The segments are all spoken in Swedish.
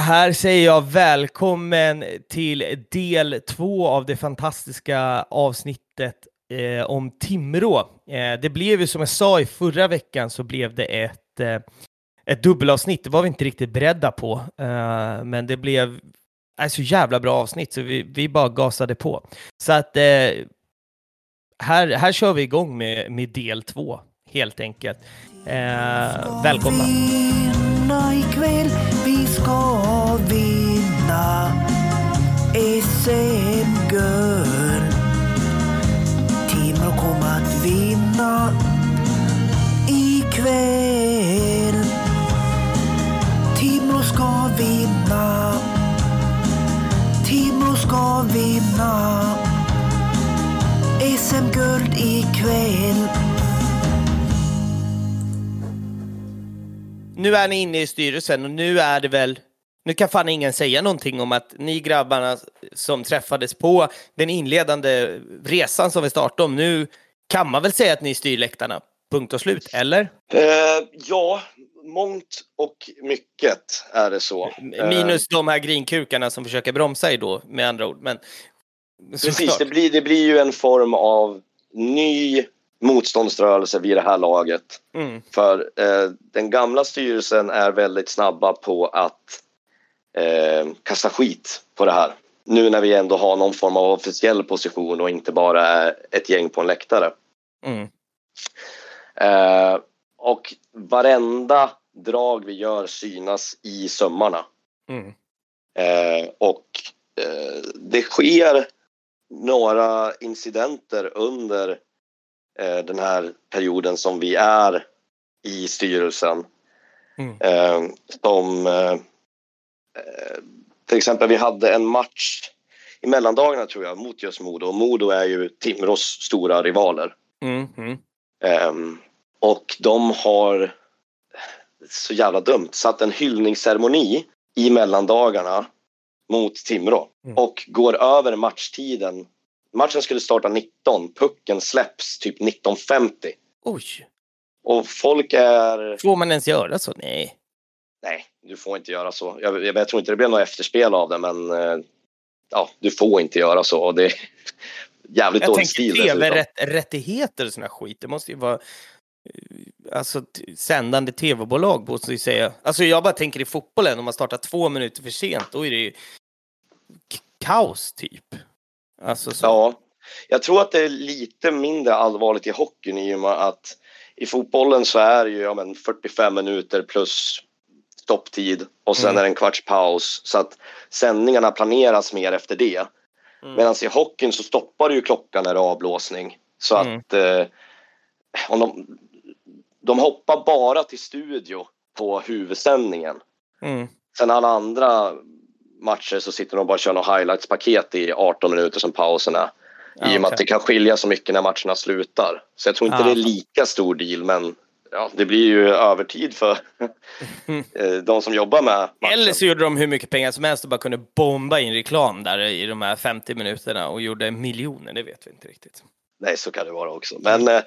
Här säger jag välkommen till del två av det fantastiska avsnittet eh, om Timrå. Eh, det blev ju som jag sa i förra veckan så blev det ett, eh, ett dubbelavsnitt. Det var vi inte riktigt beredda på, eh, men det blev eh, så jävla bra avsnitt så vi, vi bara gasade på. Så att eh, här, här kör vi igång med, med del två helt enkelt. Eh, välkomna! Ska vinna SM-guld. Timrå kommer att vinna ikväll. Timrå ska vinna. Timrå ska vinna SM-guld ikväll. Nu är ni inne i styrelsen och nu är det väl, nu kan fan ingen säga någonting om att ni grabbarna som träffades på den inledande resan som vi startade om, nu kan man väl säga att ni styr läktarna, punkt och slut, eller? Eh, ja, mångt och mycket är det så. Eh, Minus de här grinkukarna som försöker bromsa er då, med andra ord. Men, Precis, det blir, det blir ju en form av ny motståndsrörelse vid det här laget. Mm, För eh, den gamla styrelsen är väldigt snabba på att eh, kasta skit på det här. Nu när vi ändå har någon form av officiell position och inte bara är ett gäng på en läktare. mm, Eh, och varenda drag vi gör synas i sömmarna. mm, Eh, och eh, det sker några incidenter under den här perioden som vi är i styrelsen. Mm. Eh, som eh, eh, till exempel vi hade en match i mellandagarna tror jag mot just Modo Modo är ju Timrås stora rivaler. mm, mm. Ehm, och de har så jävla dumt satt en hyllningsceremoni i mellandagarna mot Timrå Mm. och går över matchtiden. Matchen skulle starta 19, pucken släpps typ 19.50 Oj, och folk är... får man ens göra så? Nej. Nej, du får inte göra så. Jag, jag, jag tror inte det blev något efterspel av det men eh, ja, du får inte göra så och det är jävligt Jag dålig stil tänker dessutom. tv-rättigheter och sån här skit, det måste ju vara eh, alltså sändande tv-bolag måste ju säga. Alltså jag bara tänker i fotbollen, om man startar två minuter för sent, då är det ju kaos typ. Alltså så. Ja, jag tror att det är lite mindre allvarligt i hockeyn i och med att i fotbollen så är det ju ja, men 45 minuter plus stopptid och sen Mm. är det en kvarts paus så att sändningarna planeras mer efter det. Mm. Medan i hockeyn så stoppar ju klockan när det är avblåsning. Så Mm. att eh, om de, de hoppar bara till studio på huvudsändningen. Mm. Sen alla andra matcher så sitter de bara och kör något highlights-paket i 18 minuter som pausen är. Ja, I och med att det kan skilja så mycket när matcherna slutar. Så jag tror inte Ja. det är lika stor deal men ja, det blir ju övertid för eh, de som jobbar med matchen. Eller så gjorde de hur mycket pengar som helst och bara kunde bomba in reklam där i de här 50 minuterna och gjorde miljoner, det vet vi inte riktigt. Nej, så kan det vara också. Men eh,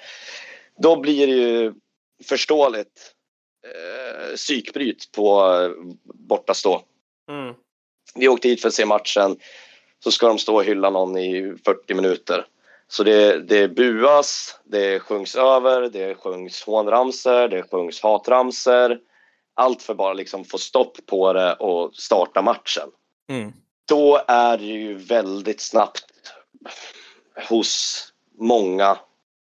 då blir det ju förståeligt eh, psykbryt på bortastå. Mm. Vi åkte hit för att se matchen. Så ska de stå och hylla någon i 40 minuter. Så det, det buas, det sjungs över, det sjungs hånramser, det sjungs hatramser. Allt för bara liksom få stopp på det och starta matchen. Mm. Då är det ju väldigt snabbt hos många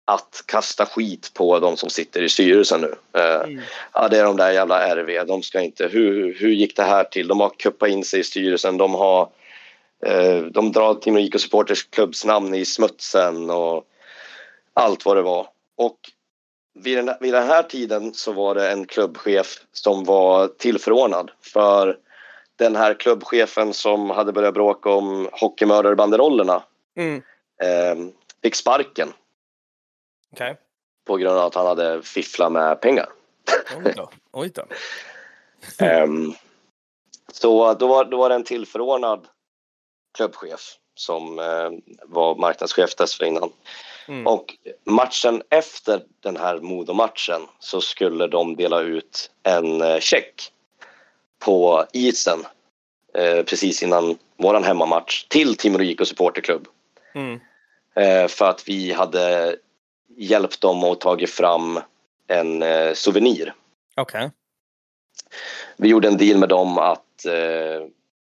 att kasta skit på de som sitter i styrelsen nu. Eh, Mm. Ja, det är de där jävla RV. De ska inte... Hur, hur gick det här till? De har kuppat in sig i styrelsen. De har... Eh, de drar Timrå IK Supporters klubbs namn i smutsen och allt vad det var. Och vid den, vid den här tiden så var det en klubbchef som var tillförordnad för den här klubbchefen som hade börjat bråka om hockeymördarbanderollerna Mm. eh, fick sparken Okej. på grund av att han hade fifflat med pengar. Oj då. Oj då. Ehm, så då var, då var det en tillförordnad klubbchef som eh, var marknadschef dessförinnan. Mm. Och matchen efter den här Modo-matchen så skulle de dela ut en eh, check på isen eh, precis innan våran hemmamatch till Timrå IK supporterklubb. Mm. Eh, för att vi hade hjälpt dem att tagit fram en eh, souvenir. Okej. Vi gjorde en deal med dem att eh,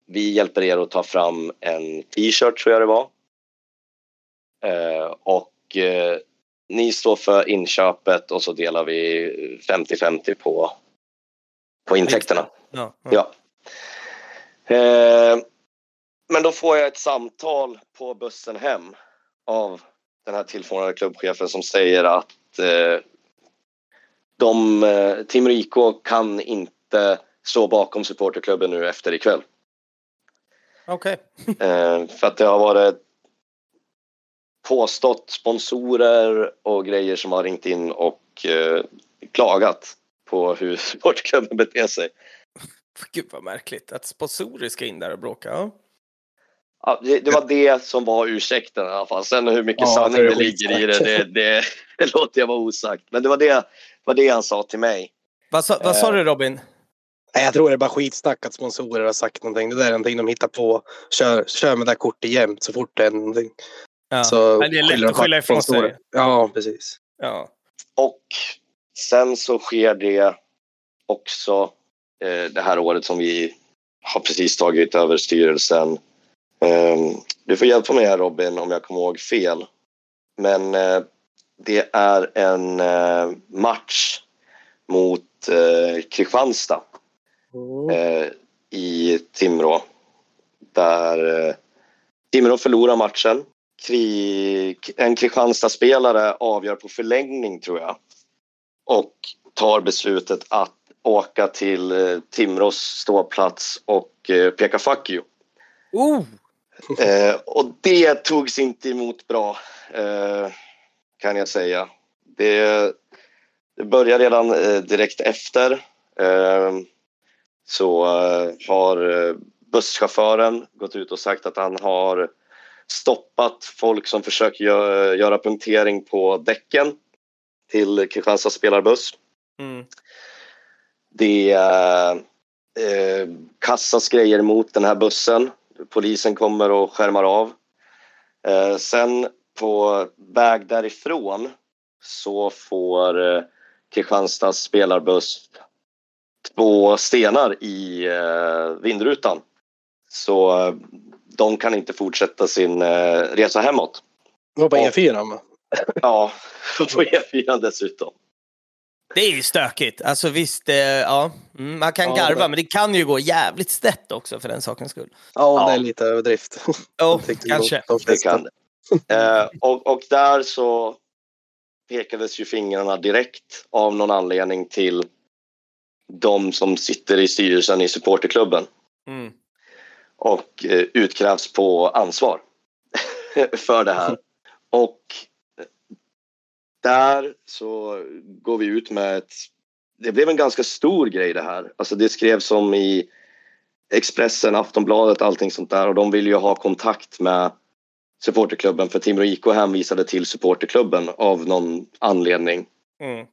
vi hjälper er att ta fram en t-shirt tror jag det var. Eh, och eh, ni står för inköpet och så delar vi 50-50 på, på intäkterna. Ja. ja. Ja. Eh, men då får jag ett samtal på bussen hem av den här tillförordnade klubbchefen som säger att eh, de, eh, Timrå IK kan inte stå bakom supporterklubben nu efter ikväll. Okej. Eh, för att det har varit påstått sponsorer och grejer som har ringt in och eh, klagat på hur supporterklubben beter sig. Gud vad märkligt att sponsorer ska in där och bråka. Ja. Ja, det, det var det som var ursäkten i alla fall. Sen hur mycket Ja, sanning det ligger i det, det, det, det låter jag vara osagt. Men det var det, var det han sa till mig. Vad, sa, vad sa du Robin? Nej, jag tror det är bara skitsnack att sponsorer har sagt någonting. Det där är någonting de hittar på. Kör, kör med det där kortet jämt så fort det är någonting. Ja. Så Men det är lätt att skylla ifrån sig. Ja, precis. Ja. Och sen så sker det också eh, det här året som vi har precis tagit över styrelsen. Eh, du får hjälpa mig här Robin om jag kommer ihåg fel. Men eh, det är en eh, match mot eh, Kristianstad Mm. i Timrå. Där Timrå förlorar matchen. En Kristianstad-spelare avgör på förlängning tror jag. Och tar beslutet att åka till Timrås ståplats och peka fuck you. Oh! Eh, och det togs inte emot bra, eh, kan jag säga. Det, det började redan eh, direkt efter. Eh, så eh, har eh, busschauffören gått ut och sagt att han har stoppat folk som försöker gö- göra punktering på däcken till Kristianstads spelarbuss. Mm. Det kastas grejer mot den här bussen. Polisen kommer och skärmar av. Eh, sen på väg därifrån så får eh, Kristianstads spelarbuss två stenar i eh, vindrutan. Så de kan inte fortsätta sin resa hemåt. Det var på Ja. E4 va? Ja, på E4 dessutom. Det är ju stökigt. Alltså visst, eh, ja. Mm, man kan Ja, garva, det- men det kan ju gå jävligt snett också för den sakens skull. Ja, Ja. det är lite överdrift. Oh, kanske. de Det flesta. kan det. Eh, och, och där så pekades ju fingrarna direkt av någon anledning till de som sitter i styrelsen i supporterklubben Mm. och eh, utkrävs på ansvar för det här. Och där så går vi ut med ett... Det blev en ganska stor grej det här. Alltså det skrevs om i Expressen, Aftonbladet, allting sånt där och de ville ju ha kontakt med supporterklubben för Timrå IK hänvisade till supporterklubben av någon anledning. Mm.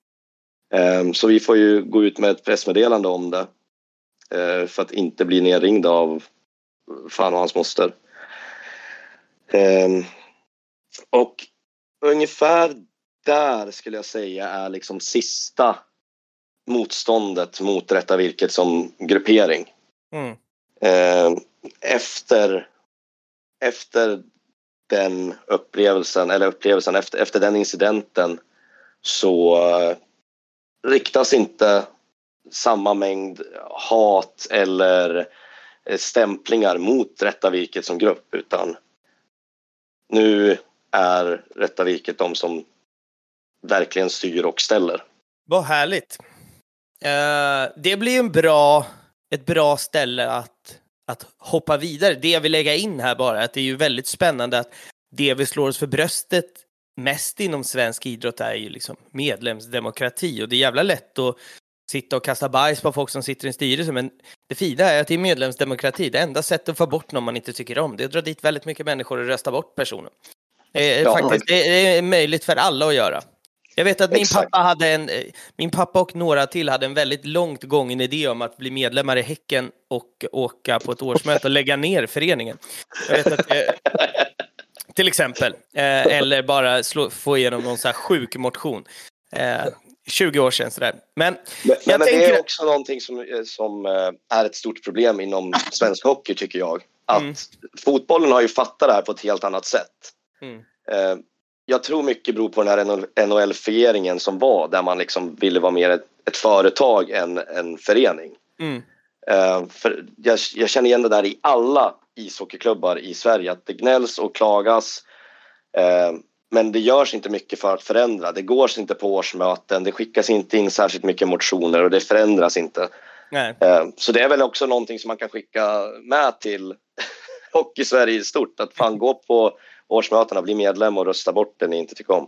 Ehm, Så vi får ju gå ut med ett pressmeddelande om det. eh, För att inte bli nerringd av fan och hans moster. Ehm, Och ungefär där skulle jag säga är liksom sista motståndet mot Rätta Virket som gruppering. Mm. Eh, efter, efter den upplevelsen, eller upplevelsen efter, efter den incidenten så eh, riktas inte samma mängd hat eller eh, stämplingar mot Rätta Virket som grupp utan nu är Rätta Virket de som verkligen styr och ställer. Vad härligt. Eh, det blir en bra, ett bra ställe att, att hoppa vidare. Det jag vill lägga in här bara, att det är ju väldigt spännande att det vi slår oss för bröstet mest inom svensk idrott är ju liksom medlemsdemokrati och det är jävla lätt att sitta och kasta bajs på folk som sitter i en styrelse men det fina är att det är medlemsdemokrati. Det enda sättet att få bort någon man inte tycker om det är att dra dit väldigt mycket människor och rösta bort personen. Det är, Ja. faktiskt, det är möjligt för alla att göra. Jag vet att min Exakt. pappa, hade en, eh, min pappa och några till hade en väldigt långt gången idé om att bli medlemmar i Häcken och åka på ett årsmöte och lägga ner föreningen. Att, eh, till exempel. Eh, eller bara slå, få igenom någon så här sjuk motion. Eh, 20 år sedan sådär. Men Men, Jag men det tänker- är också någonting som, eh, som eh, är ett stort problem inom svensk hockey tycker jag. Att Mm. fotbollen har ju fattat det här på ett helt annat sätt. Mm. Jag tror mycket beror på den här NHL-fieringen som var där man liksom ville vara mer ett, ett företag än en förening. mm, Eh, för jag, jag känner igen det där i alla ishockeyklubbar i Sverige att det gnälls och klagas. Eh, men det görs inte mycket för att förändra. Det går inte på årsmöten, det skickas inte in särskilt mycket motioner och det förändras inte. Eh, så det är väl också någonting som man kan skicka med till Hockey-Sverige i stort. Att fan gå på årsmötena, bli medlem och rösta bort det ni inte tycker om.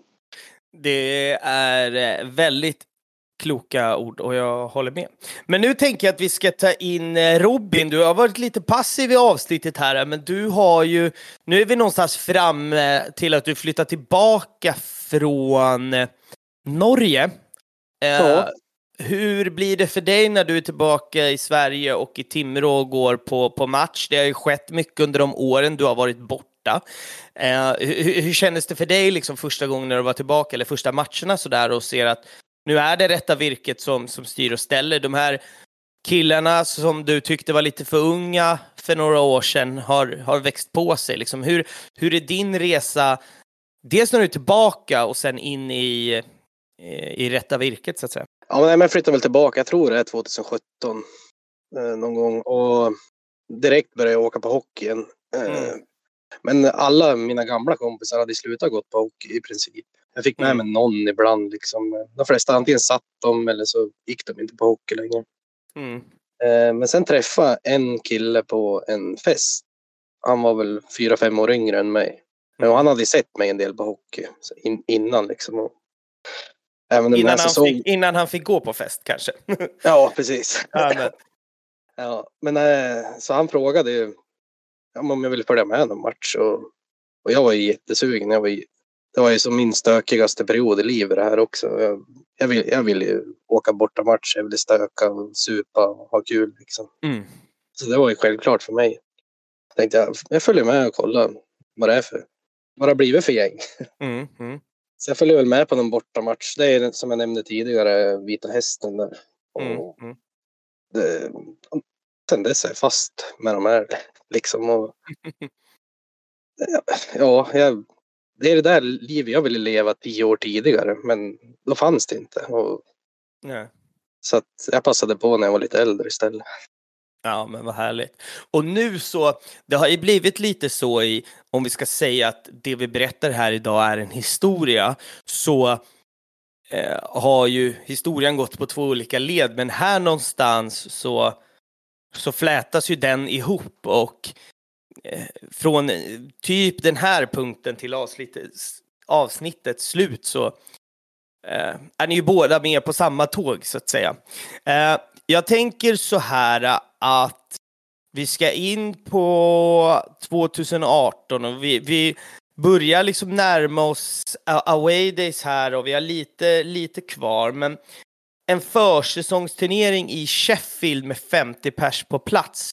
Det är eh, väldigt kloka ord och jag håller med. Men nu tänker jag att vi ska ta in eh, Robin. Du har varit lite passiv i avsnittet här, men du har ju... Nu är vi någonstans fram eh, till att du flyttar tillbaka från Norge. Ja. Hur blir det för dig när du är tillbaka i Sverige och i Timrå och går på, på match? Det har ju skett mycket under de åren du har varit borta. Eh, hur, hur kändes det för dig liksom första gången när du var tillbaka, eller första matcherna sådär och ser att nu är det rätta virket som, som styr och ställer. De här killarna som du tyckte var lite för unga för några år sedan har, har växt på sig. Liksom. Hur, hur är din resa, dels när du är tillbaka och sen in i, eh, i rätta virket så att säga? Ja, men jag flyttade väl tillbaka, jag tror det är 2017 eh, någon gång. Och direkt började jag åka på hockey igen. Eh, Mm. Men alla mina gamla kompisar hade slutat gått på hockey i princip. Jag fick med Mm. mig någon ibland. Liksom. De flesta antingen satt de eller så gick de inte på hockey längre. Mm. Eh, Men sen träffade jag en kille på en fest. Han var väl fyra, fem år yngre än mig. Men han hade sett mig en del på hockey innan liksom. Även Innan, han fick, innan han fick gå på fest kanske? Ja, precis. ja, men, Ja, men eh, så han frågade ju om jag ville följa med någon match och, och jag var ju jättesugen. Jag var ju, det var ju som min stökigaste period i livet det här också. Jag, jag, vill, jag ville ju åka borta match, jag ville stöka och supa och ha kul liksom. mm. Så det var ju självklart för mig. Tänkte jag, jag följer med och kollar vad det är för, vad det har blivit för gäng. Mm. Mm. Så jag följer väl med på någon bortamatch. Det är som jag nämnde tidigare, Vita Hästen där. Mm. Och Mm. det, är jag fast med de här. Liksom, och, ja, jag, det är det där livet jag ville leva tio år tidigare, men då fanns det inte. Och, Ja. så att jag passade på när jag var lite äldre istället. Ja, men vad härligt. Och nu så, det har ju blivit lite så i, om vi ska säga att det vi berättar här idag är en historia, så eh, har ju historien gått på två olika led, men här någonstans så, så flätas ju den ihop och eh, från eh, typ den här punkten till avsnittets, avsnittets slut så eh, är ni ju båda med på samma tåg så att säga. Eh, jag tänker så här att vi ska in på 2018 och vi, vi börjar liksom närma oss away days här och vi har lite, lite kvar. Men en försäsongsturnering i Sheffield med 50 pers på plats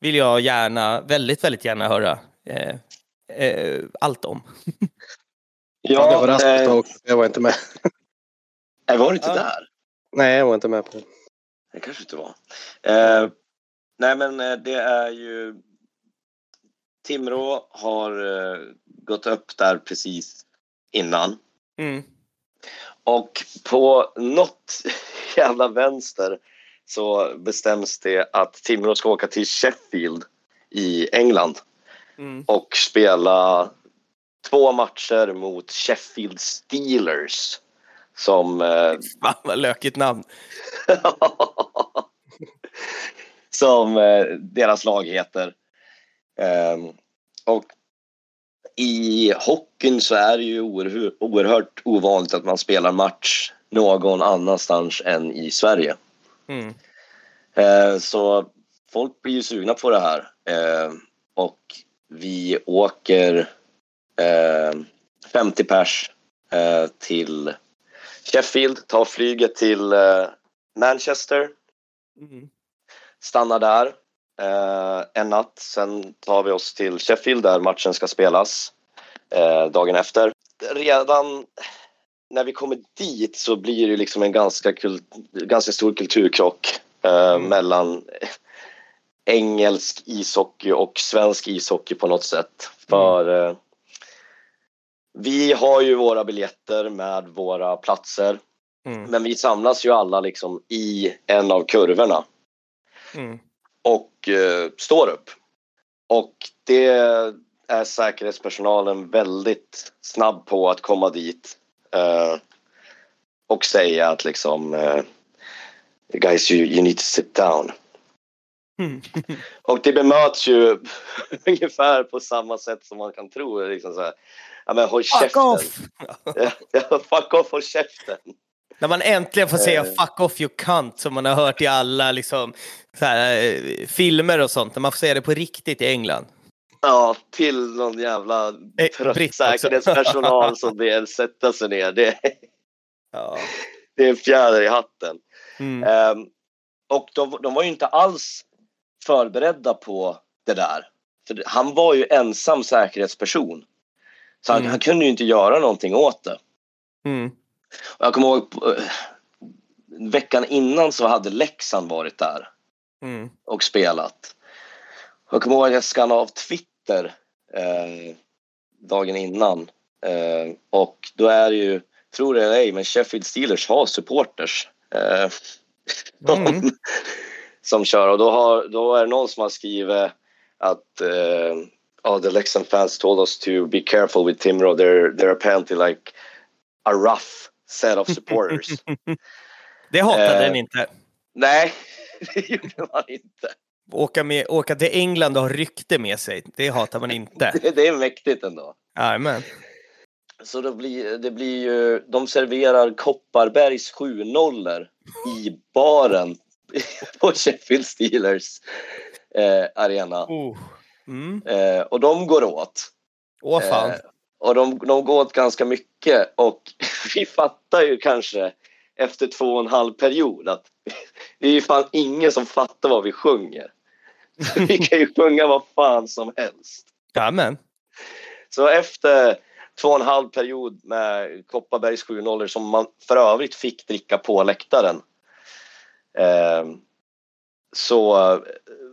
vill jag gärna, väldigt, väldigt gärna höra eh, eh, allt om. Ja, det var Rasmus eh, också. Jag var inte med. jag var inte Ja. där. Nej, jag var inte med på det. Det kanske inte var. Eh, nej men eh, det är ju Timrå har eh, gått upp där precis innan. Mm. Och på något jävla vänster så bestäms det att Timrå ska åka till Sheffield i England Mm. och spela två matcher mot Sheffield Steelers. Som eh, Fan vad lökigt namn. som eh, deras lag heter. Ehm, och i hockeyn så är det ju oerhört, ovanligt att man spelar match någon annanstans än i Sverige. Mm. Eh, så folk blir ju sugna på det här. Eh, och vi åker eh, 50 pers eh, till Sheffield, tar flyget till Manchester, Mm. stannar där eh, en natt. Sen tar vi oss till Sheffield där matchen ska spelas eh, dagen efter. Redan när vi kommer dit så blir det liksom en ganska, ganska stor kulturkrock eh, Mm. mellan engelsk ishockey och svensk ishockey på något sätt. För eh, vi har ju våra biljetter med våra platser Mm. men vi samlas ju alla liksom i en av kurvorna Mm. Och eh, står upp. Och det är säkerhetspersonalen väldigt snabb på att komma dit eh, och säga att liksom eh, guys you, you need to sit down. Mm. Och det bemöts ju ungefär på samma sätt som man kan tro. Liksom så här, ja men håll Fuck käften. off! Ja, fuck off, håll käften. När man äntligen får säga Eh. fuck off you cunt som man har hört i alla liksom, här, eh, filmer och sånt. När man får säga det på riktigt i England. Ja, till någon jävla Eh, trött britt säkerhetspersonal som vill sätta sig ner. Det, Ja. det är en fjäder i hatten. Mm. Ehm, och de, de var ju inte alls förberedda på det där. För han var ju ensam säkerhetsperson. Så han, Mm. han kunde ju inte göra någonting åt det. Mm. Och jag kommer ihåg eh, veckan innan så hade Leksand varit där Mm. och spelat. Jag kommer ihåg att jag skannade av Twitter eh, dagen innan. Eh, och då är det ju, tror det eller ej, men Sheffield Steelers har supporters. Eh, de, Mm. som kör och då, har, då är det någon som har skrivit att eh, oh, the Leksand fans told us to be careful with Timrå. They're, they're apparently like a rough set of supporters. Det hatade Eh. den inte. Nej, det gjorde man inte. Åka, med, åka till England och ha rykte med sig, det hatar man inte. Det, det är mäktigt ändå. Jajamän. Så det blir, det blir ju, de serverar Kopparbergs 7-0 i baren på Sheffield Steelers eh, arena. Oh. Mm. Eh, och de går åt. Åh fan. Eh, och de, de går åt ganska mycket och vi fattar ju kanske efter två och en halv period att det är ju fan ingen som fattar vad vi sjunger. Vi kan ju sjunga vad fan som helst. Jajamän. Så efter två och en halv period med Kopparbergs 7-0 som man för övrigt fick dricka på läktaren eh, så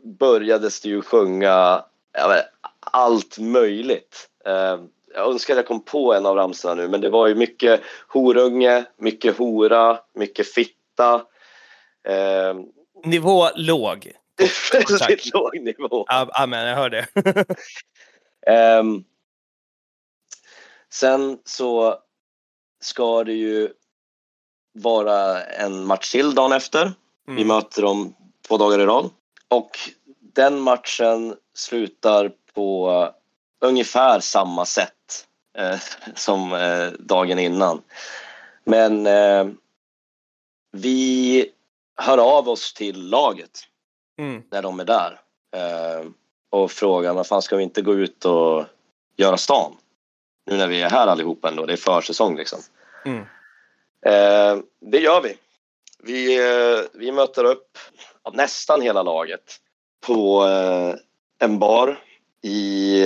börjades det ju sjunga ja, allt möjligt. Eh, jag önskar att jag kom på en av ramsorna nu men det var ju mycket horunge, mycket hora, mycket fitta. Eh, Nivå låg. väldigt låg nivå. Ja, Amen, jag hör det. Ehm, sen så ska det ju vara en match till dagen efter. Vi Mm. möter dem två dagar i rad. Och den matchen slutar på ungefär samma sätt eh, som eh, dagen innan. Men eh, vi hör av oss till laget Mm. när de är där eh, och frågar vad fan ska vi inte gå ut och göra stan? Nu när vi är här allihopa ändå, det är försäsong liksom. Mm. Eh, det gör vi. Vi, eh, vi möter upp nästan hela laget på en bar i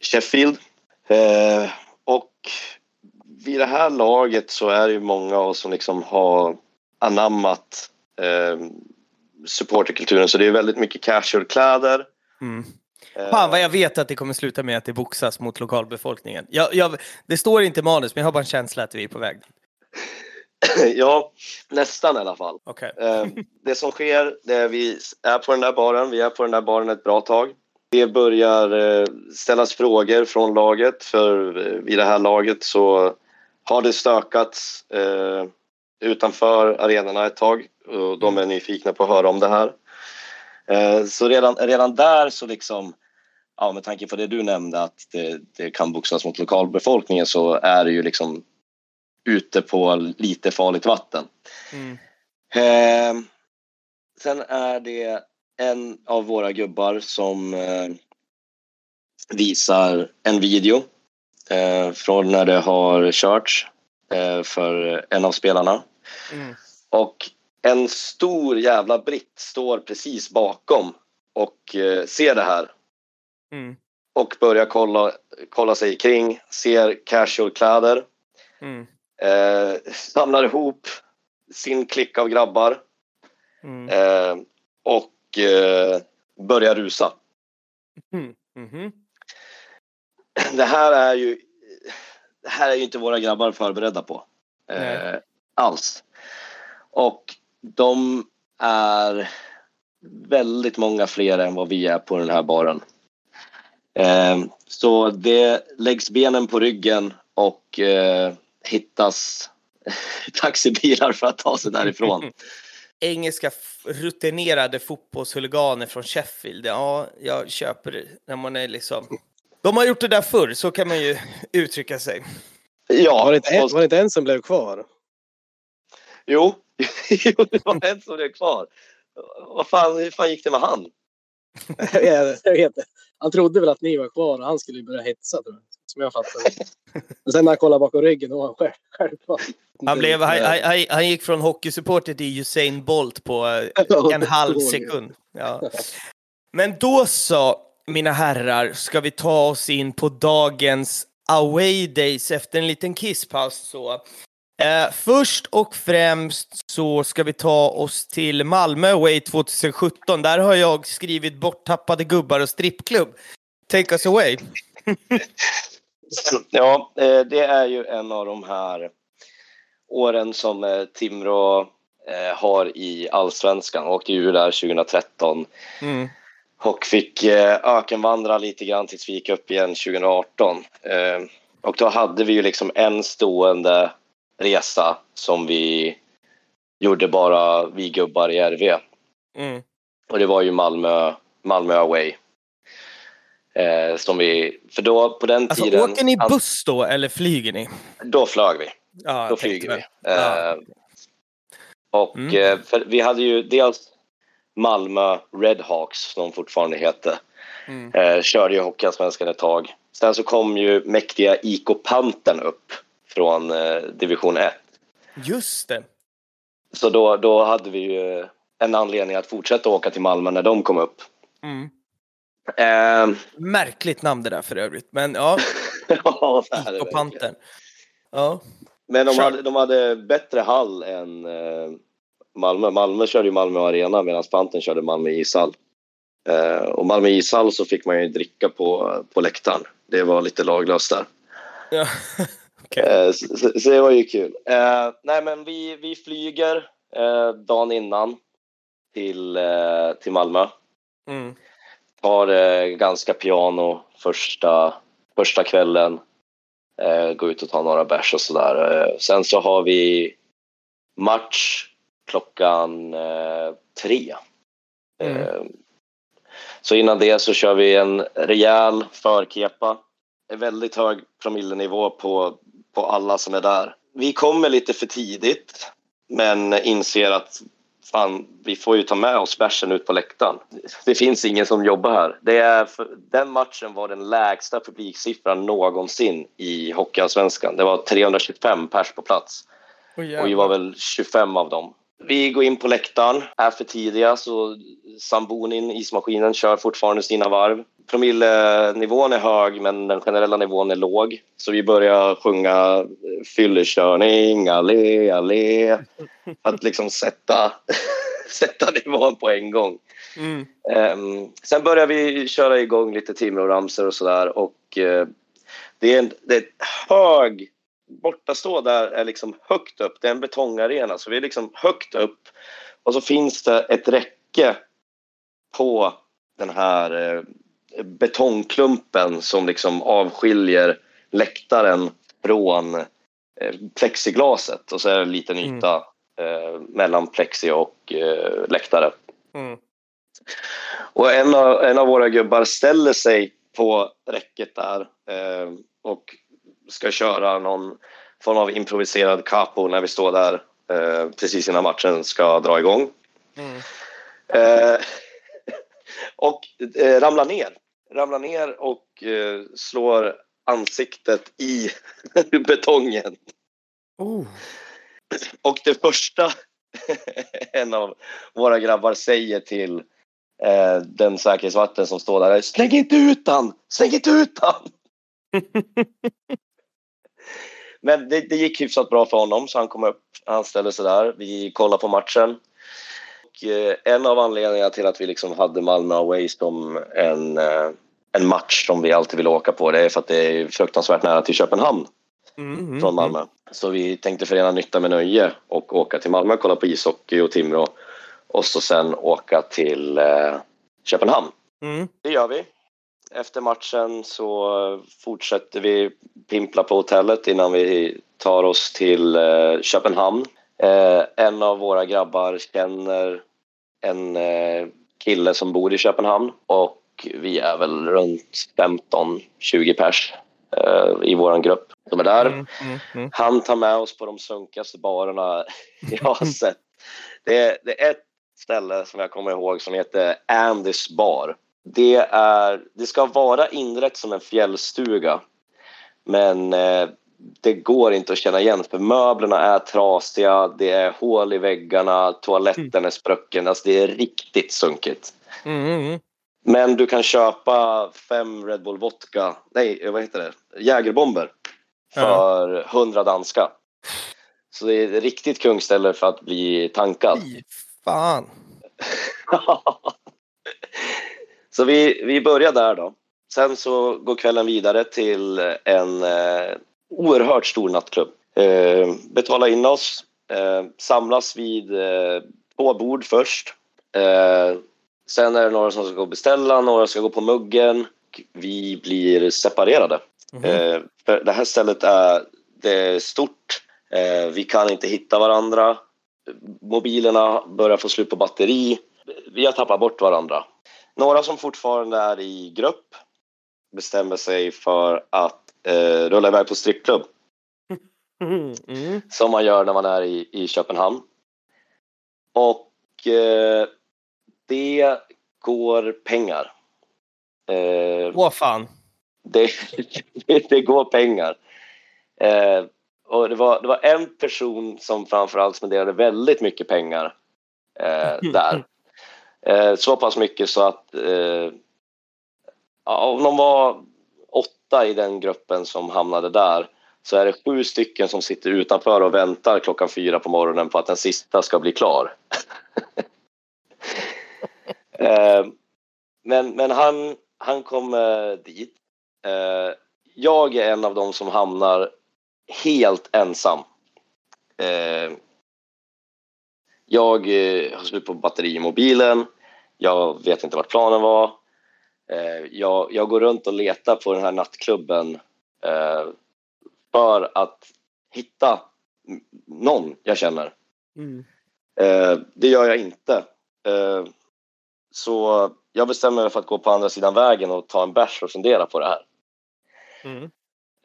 Sheffield. Eh, och vid det här laget så är det ju många av oss som liksom har anammat eh, supporterkulturen så det är väldigt mycket casual-kläder. Mm. Eh, Fan vad jag vet att det kommer sluta med att det boxas mot lokalbefolkningen. Jag, jag, det står inte i manus, men jag har bara en känsla att vi är på väg. ja, nästan i alla fall. Okej. Eh, det som sker det är vi är på den där baren. Vi är på den där baren ett bra tag. Det börjar eh, ställas frågor från laget för eh, vid det här laget så har det stökats eh, utanför arenorna ett tag och de är nyfikna på att höra om det här. Så redan, redan där så liksom Ja, med tanke på det du nämnde att det, det kan boxas mot lokalbefolkningen så är det ju liksom ute på lite farligt vatten. Mm. Eh, sen är det en av våra gubbar som eh, visar en video eh, från när det har körts eh, för en av spelarna. Mm. Och en stor jävla britt står precis bakom och ser det här Mm. och börjar kolla, kolla sig kring, ser casual-kläder, Mm. eh, samlar ihop sin klick av grabbar Mm. eh, och eh, börjar rusa. Mm. Mhm. Det här är ju det här är ju inte våra grabbar förberedda på. Eh, alls. Och de är väldigt många fler än vad vi är på den här baren. Eh, så det läggs benen på ryggen och eh, hittas taxibilar för att ta sig därifrån. Engelska rutinerade fotbollshuliganer från Sheffield. Ja, jag köper det. När man är liksom... De har gjort det där förr, så kan man ju uttrycka sig. Ja, Var det, inte en, var det inte en som blev kvar? jo, jo, det var en som blev kvar. Vad fan, hur fan gick det med han? jag vet jag vet inte. Han trodde väl att ni var kvar och han skulle börja hetsa tror jag. Som jag fattade. Men sen när han kollade bakom ryggen då var han själv, självklart. Han, blev, han, han, han- han gick från hockeysupporter till Usain Bolt på eh, en halv sekund. Ja. Men då så, mina herrar, ska vi ta oss in på dagens away days efter en liten kisspaus. Så. Eh, först och främst så ska vi ta oss till Malmö Away 2017. Där har jag skrivit borttappade gubbar och strippklubb. Take us away. Ja, eh, det är ju en av de här åren som eh, Timrå eh, har i allsvenskan. Åkte ju ur där 2013 Mm. och fick ökenvandra lite grann tills vi gick upp igen 2018. Eh, Och då hade vi ju liksom en stående resa som vi gjorde bara vi gubbar i RV. Mm. Och det var ju Malmö, Malmö away. Eh, som vi, för då på den Alltså, tiden... åker ni buss då eller flyger ni? Då flög vi. Ja, Då flyger vi. Ja. Eh, och Mm. eh, för vi hade ju dels Malmö Redhawks som de fortfarande heter. Mm. Eh, körde ju Hockeyallsvenskan ett tag. Sen så kom ju mäktiga IK Pantern upp från eh, division 1. Just det. Så då, då hade vi ju en anledning att fortsätta åka till Malmö när de kom upp. Mm. Eh, Märkligt namn det där för övrigt. Men ja, ja, det verkligen. Pantern. Ja. Men de hade, de hade bättre hall än eh, Malmö. Malmö körde ju Malmö Arena medan Pantern körde Malmö ishall. Eh, och Malmö ishall så fick man ju dricka på, på läktaren. Det var lite laglöst där. ja. Okej. Eh, så, så- det var ju kul. Eh, nej men vi, vi flyger eh, dagen innan till, till Malmö. Mm. Tar eh, ganska piano första, första kvällen. Eh, går ut och tar några bärs och sådär. Eh, sen så har vi match klockan eh, tre. Mm. Eh, så innan det så kör vi en rejäl förkepa. En väldigt hög promillenivå på, på alla som är där. Vi kommer lite för tidigt men inser att fan, vi får ju ta med oss bärsen ut på läktaren. Det finns ingen som jobbar här. Det är för, den matchen var den lägsta publiksiffran någonsin i Hockeyallsvenskan. Det var 325 pers på plats Åh, och vi var väl 25 av dem. Vi går in på läktaren, är för tidiga så sambonin, ismaskinen, kör fortfarande sina varv. Promillenivån är hög men den generella nivån är låg. Så vi börjar sjunga eh, fyllekörning, allé, allé. För att liksom sätta, sätta nivån på en gång. Mm. Ehm, sen börjar vi köra igång lite Timrå-ramsor och sådär. Och eh, det är en det är hög... Bortastå där är liksom högt upp. Det är en betongarena, så vi är liksom högt upp. Och så finns det ett räcke på den här eh, betongklumpen som liksom avskiljer läktaren från eh, plexiglaset. Och så är det en liten Mm. yta eh, mellan plexi och eh, läktare. Mm. Och en av, en av våra gubbar ställer sig på räcket där eh, och ska köra någon form av improviserad capo när vi står där eh, precis innan matchen ska dra igång. Mm. Eh, och eh, ramlar ner. Ramlar ner och eh, slår ansiktet i betongen. Oh. Och det första en av våra grabbar säger till eh, den säkerhetsvakten som står där är Släng inte ut han! Släng inte ut han! Men det, det gick hyfsat bra för honom så han kom upp, han ställde sig där, vi kollade på matchen. Eh, en av anledningarna till att vi liksom hade Malmö Away som en, eh, en match som vi alltid vill åka på det är för att det är fruktansvärt nära till Köpenhamn Mm, från Malmö. Så vi tänkte förena nytta med nöje och åka till Malmö och kolla på ishockey och Timrå och så sen åka till eh, Köpenhamn. Mm. Det gör vi. Efter matchen så fortsätter vi pimpla på hotellet innan vi tar oss till eh, Köpenhamn. Eh, en av våra grabbar känner en eh, kille som bor i Köpenhamn och vi är väl runt 15-20 pers eh, i vår grupp som är där. Mm, mm, mm. Han tar med oss på de sunkigaste barerna jag har sett. Det är, det är ett ställe som jag kommer ihåg som heter Andys bar. Det, är, det ska vara inrätt som en fjällstuga men eh, det går inte att känna igen för möblerna är trasiga, det är hål i väggarna, toaletten är sprucken. Alltså det är riktigt sunkigt. Mm, mm. Men du kan köpa fem Red Bull vodka, nej vad heter det, Jägerbomber för 100 danska. Så det är ett riktigt kungställe för att bli tankad. Fy fan. så vi, vi börjar där då. Sen så går kvällen vidare till en eh, oerhört stor nattklubb. Eh, betala in oss, eh, samlas vid eh, två bord först. Eh, sen är det några som ska gå och beställa, några ska gå på muggen. Vi blir separerade. Eh, för det här stället är, det är stort. Eh, vi kan inte hitta varandra. Mobilerna börjar få slut på batteri. Vi har tappat bort varandra. Några som fortfarande är i grupp bestämmer sig för att eh, rulla iväg på strippklubb Mm, mm. som man gör när man är i, i Köpenhamn. Och eh, det går pengar. Eh, Åh fan. det, det går pengar. Eh, och det var, det var en person som framförallt spenderade väldigt mycket pengar eh, där. Eh, så pass mycket så att eh, om de var åtta i den gruppen som hamnade där så är det sju stycken som sitter utanför och väntar klockan fyra på morgonen på att den sista ska bli klar. Eh, men men han, han kom dit. Eh, jag är en av dem som hamnar helt ensam. Eh, jag har slut på batteri i mobilen. Jag vet inte vart planen var. Eh, jag, jag går runt och letar på den här nattklubben eh, för att hitta någon jag känner. Mm. Eh, det gör jag inte. Så jag bestämmer mig för att gå på andra sidan vägen och ta en bärs och fundera på det här. Mm.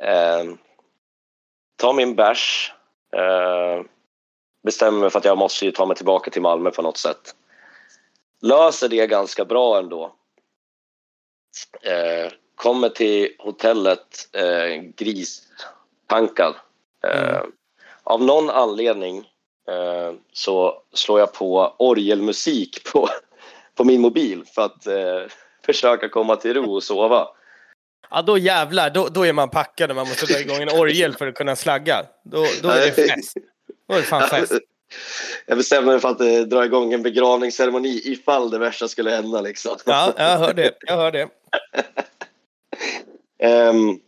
Eh, ta min bärs. Eh, bestämmer mig för att jag måste ta mig tillbaka till Malmö på något sätt. Löser det ganska bra ändå. Eh, kommer till hotellet eh, gristankad. Eh, Av någon anledning eh, så slår jag på orgelmusik på, på min mobil för att eh, försöka komma till ro och sova. Ja, då jävlar. Då, då är man packad och man måste dra igång en orgel för att kunna slagga. Då, då är det fest. Då är det fan fest. Jag bestämde mig för att eh, dra igång en begravningsceremoni ifall det värsta skulle hända. Liksom. Ja, jag hör det. Jag hör det. Ehm,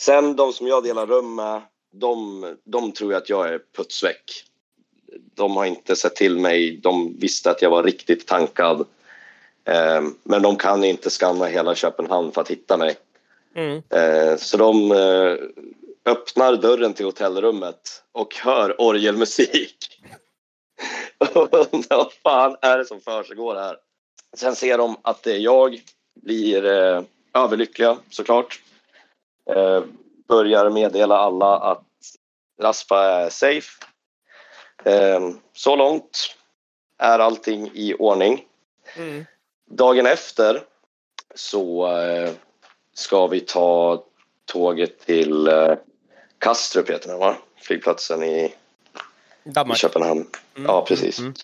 sen de som jag delar rum med, de, de tror jag att jag är putsväck. De har inte sett till mig. De visste att jag var riktigt tankad. Ehm, men de kan inte skanna hela Köpenhamn för att hitta mig. Mm. Eh, så de eh, öppnar dörren till hotellrummet och hör orgelmusik. Och undrar vad fan är det som försiggår här? Sen ser de att det är jag, blir eh, överlyckliga såklart. Eh, börjar meddela alla att Raspa är safe. Eh, så långt är allting i ordning. Mm. Dagen efter så eh, ska vi ta tåget till eh, Kastrup heter det va? flygplatsen i, i. Köpenhamn. Mm. Ja, precis. Mm.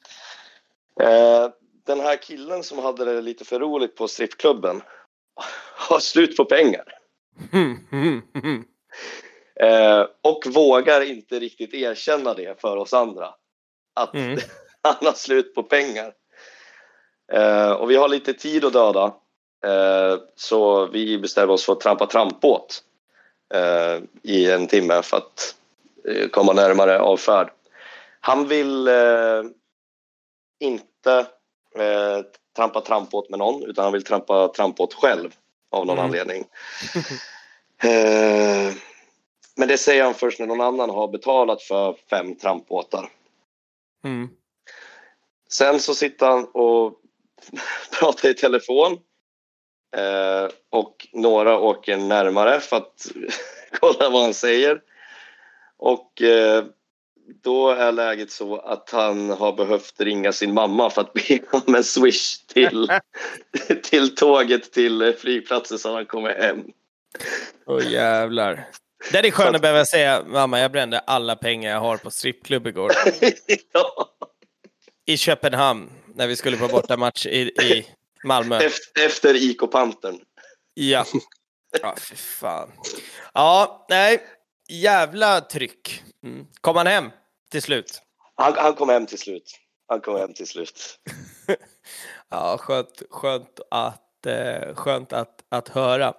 Eh, den här killen som hade det lite för roligt på strippklubben har slut på pengar. Eh, och vågar inte riktigt erkänna det för oss andra. Att Mm. han har slut på pengar. Eh, och vi har lite tid att döda. Eh, så vi bestämmer oss för att trampa trampbåt i en timme för att eh, komma närmare avfärd. Han vill eh, inte eh, trampa trampbåt med någon utan han vill trampa trampbåt själv av någon Mm. anledning. Eh, men det säger han först när någon annan har betalat för fem trampbåtar. Mm. Sen så sitter han och pratar i telefon. Eh, och några åker närmare för att kolla vad han säger. Och eh, då är läget så att han har behövt ringa sin mamma för att be om en swish till, till tåget till flygplatsen så han kommer hem. Åh jävlar. Det är skönt att behöva säga, mamma jag brände alla pengar jag har på strippklubb igår. ja, I Köpenhamn, när vi skulle på bortamatch i, i Malmö. efter, efter IK Pantern. Ja. Ja, fy fan. Ja, nej. Jävla tryck. Mm. Kom han hem till slut? Han, han kom hem till slut. Han kom hem till slut. Ja, skönt, skönt, att, eh, skönt att, att höra.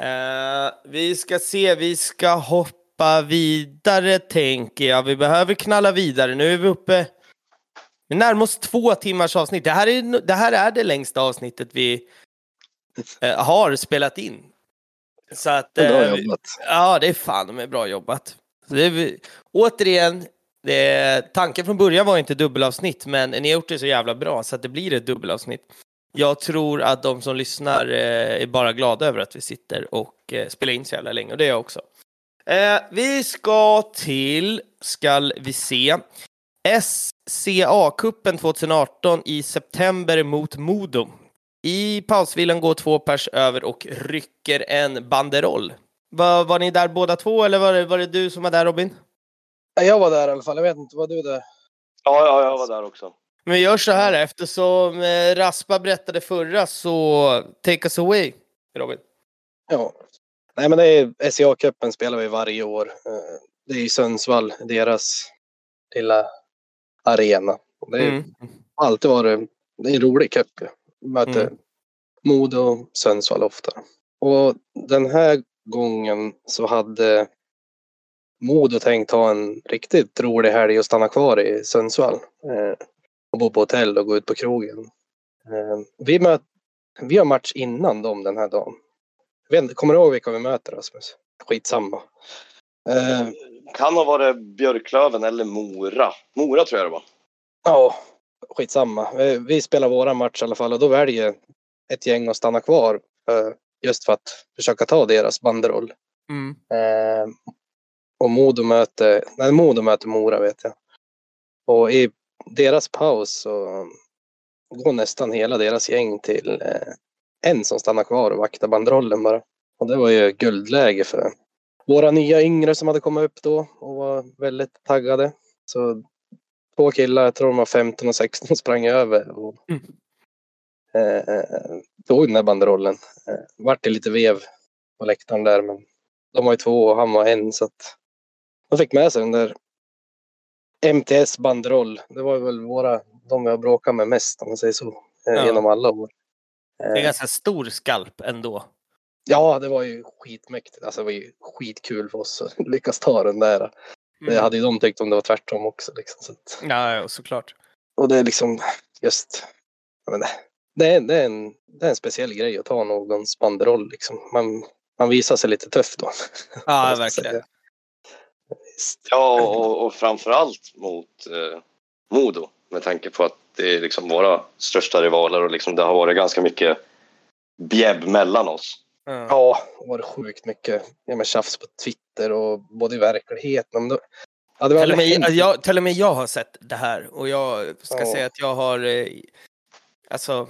Eh, vi ska se, vi ska hoppa vidare tänker jag. Vi behöver knalla vidare. Nu är vi uppe vi närmar oss två timmars avsnitt. Det här är det, här är det längsta avsnittet vi eh, har spelat in. Så att, Bra eh, vi- jobbat. Ja, det är fan är bra jobbat. Är, återigen, det tanken från början var inte dubbelavsnitt, men ni har gjort det så jävla bra så att det blir ett dubbelavsnitt. Jag tror att de som lyssnar eh, är bara glada över att vi sitter och eh, spelar in så jävla länge, och det är jag också. Eh, vi ska till, skall vi se, SCA-cupen 2018 i september mot Modo. I pausvilan går två pers över och rycker en banderoll. Var, var ni där båda två eller var det, var det du som var där Robin? Ja, Jag var där i alla fall. Jag vet inte, var du där? Ja, ja, jag var där också. Men vi gör så här eftersom eh, Raspa berättade förra så take us away Robin. Ja. Nej, men det är SCA-cupen spelar vi varje år. Eh, Det är i Sundsvall, deras lilla arena. Det är Mm. alltid varit det är en rolig cup. möter Mm. Modo och Sundsvall ofta. Och den här gången så hade Modo tänkt ha en riktigt rolig helg och stanna kvar i Sundsvall. Eh, och bo på hotell och gå ut på krogen. Eh, vi, möt, vi har match innan dem den här dagen. Vet kommer du ihåg vilka vi möter Rasmus? Skitsamma. Eh, Kan ha varit Björklöven eller Mora. Mora tror jag det var. Ja, skitsamma. Vi, vi spelar våra match i alla fall och då väljer ett gäng att stanna kvar eh, just för att försöka ta deras banderoll. Mm. Eh, och Modo möter, nej Modo möter Mora vet jag. Och i deras paus så går nästan hela deras gäng till eh, en som stannar kvar och vaktar banderollen bara. Och det var ju guldläge för våra nya yngre som hade kommit upp då och var väldigt taggade. Så två killar, jag tror de var 15 och 16, sprang över och Mm. eh, tog den där banderollen. Eh, vart det lite vev på läktaren där men de var ju två och han var en så att de fick med sig den där MTS banderoll. Det var väl våra, de vi har bråkat med mest om man säger så. eh, Ja. Genom alla år. Det är Eh, ganska stor skalp ändå. Ja, det var ju skitmäktigt. Alltså det var ju skitkul för oss att lyckas ta den där. Det Mm. hade ju de tyckt om det var tvärtom också. Liksom. Så att, Ja, ja, såklart. och det är liksom just, inte, det är, det, är en, det är en speciell grej att ta någons banderoll. Liksom. Man, man visar sig lite tuff då. Ja, verkligen. Ja, och, och framförallt mot eh, Modo med tanke på att det är liksom våra största rivaler och liksom det har varit ganska mycket bjäbb mellan oss. Ja. Ja, det var det sjukt mycket ja, men tjafs på Twitter och både i verkligheten. Men då, ja, Till och, med, jag, till och med jag har sett det här och jag ska Ja. säga att jag har, eh, alltså,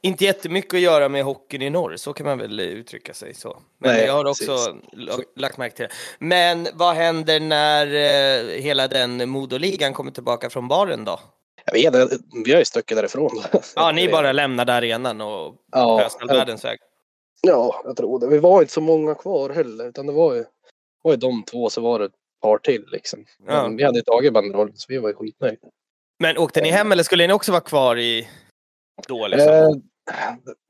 inte jättemycket att göra med hockeyn i norr, så kan man väl uttrycka sig så. Men Nej, jag har också lag- lagt märke till det. Men vad händer när eh, hela den Modoligan kommer tillbaka från baren då? Jag vet vi har ju stuckit därifrån. Ja, ni bara lämnade arenan och Ja, pösade världens väg. Ja, jag tror det. Vi var inte så många kvar heller, utan det var ju, var ju de två, så var det ett par till liksom. Men Ja. Vi hade ju tagit banderollen, så vi var ju skitnöjda. Men åkte ni hem eller skulle ni också vara kvar i då liksom? Eh,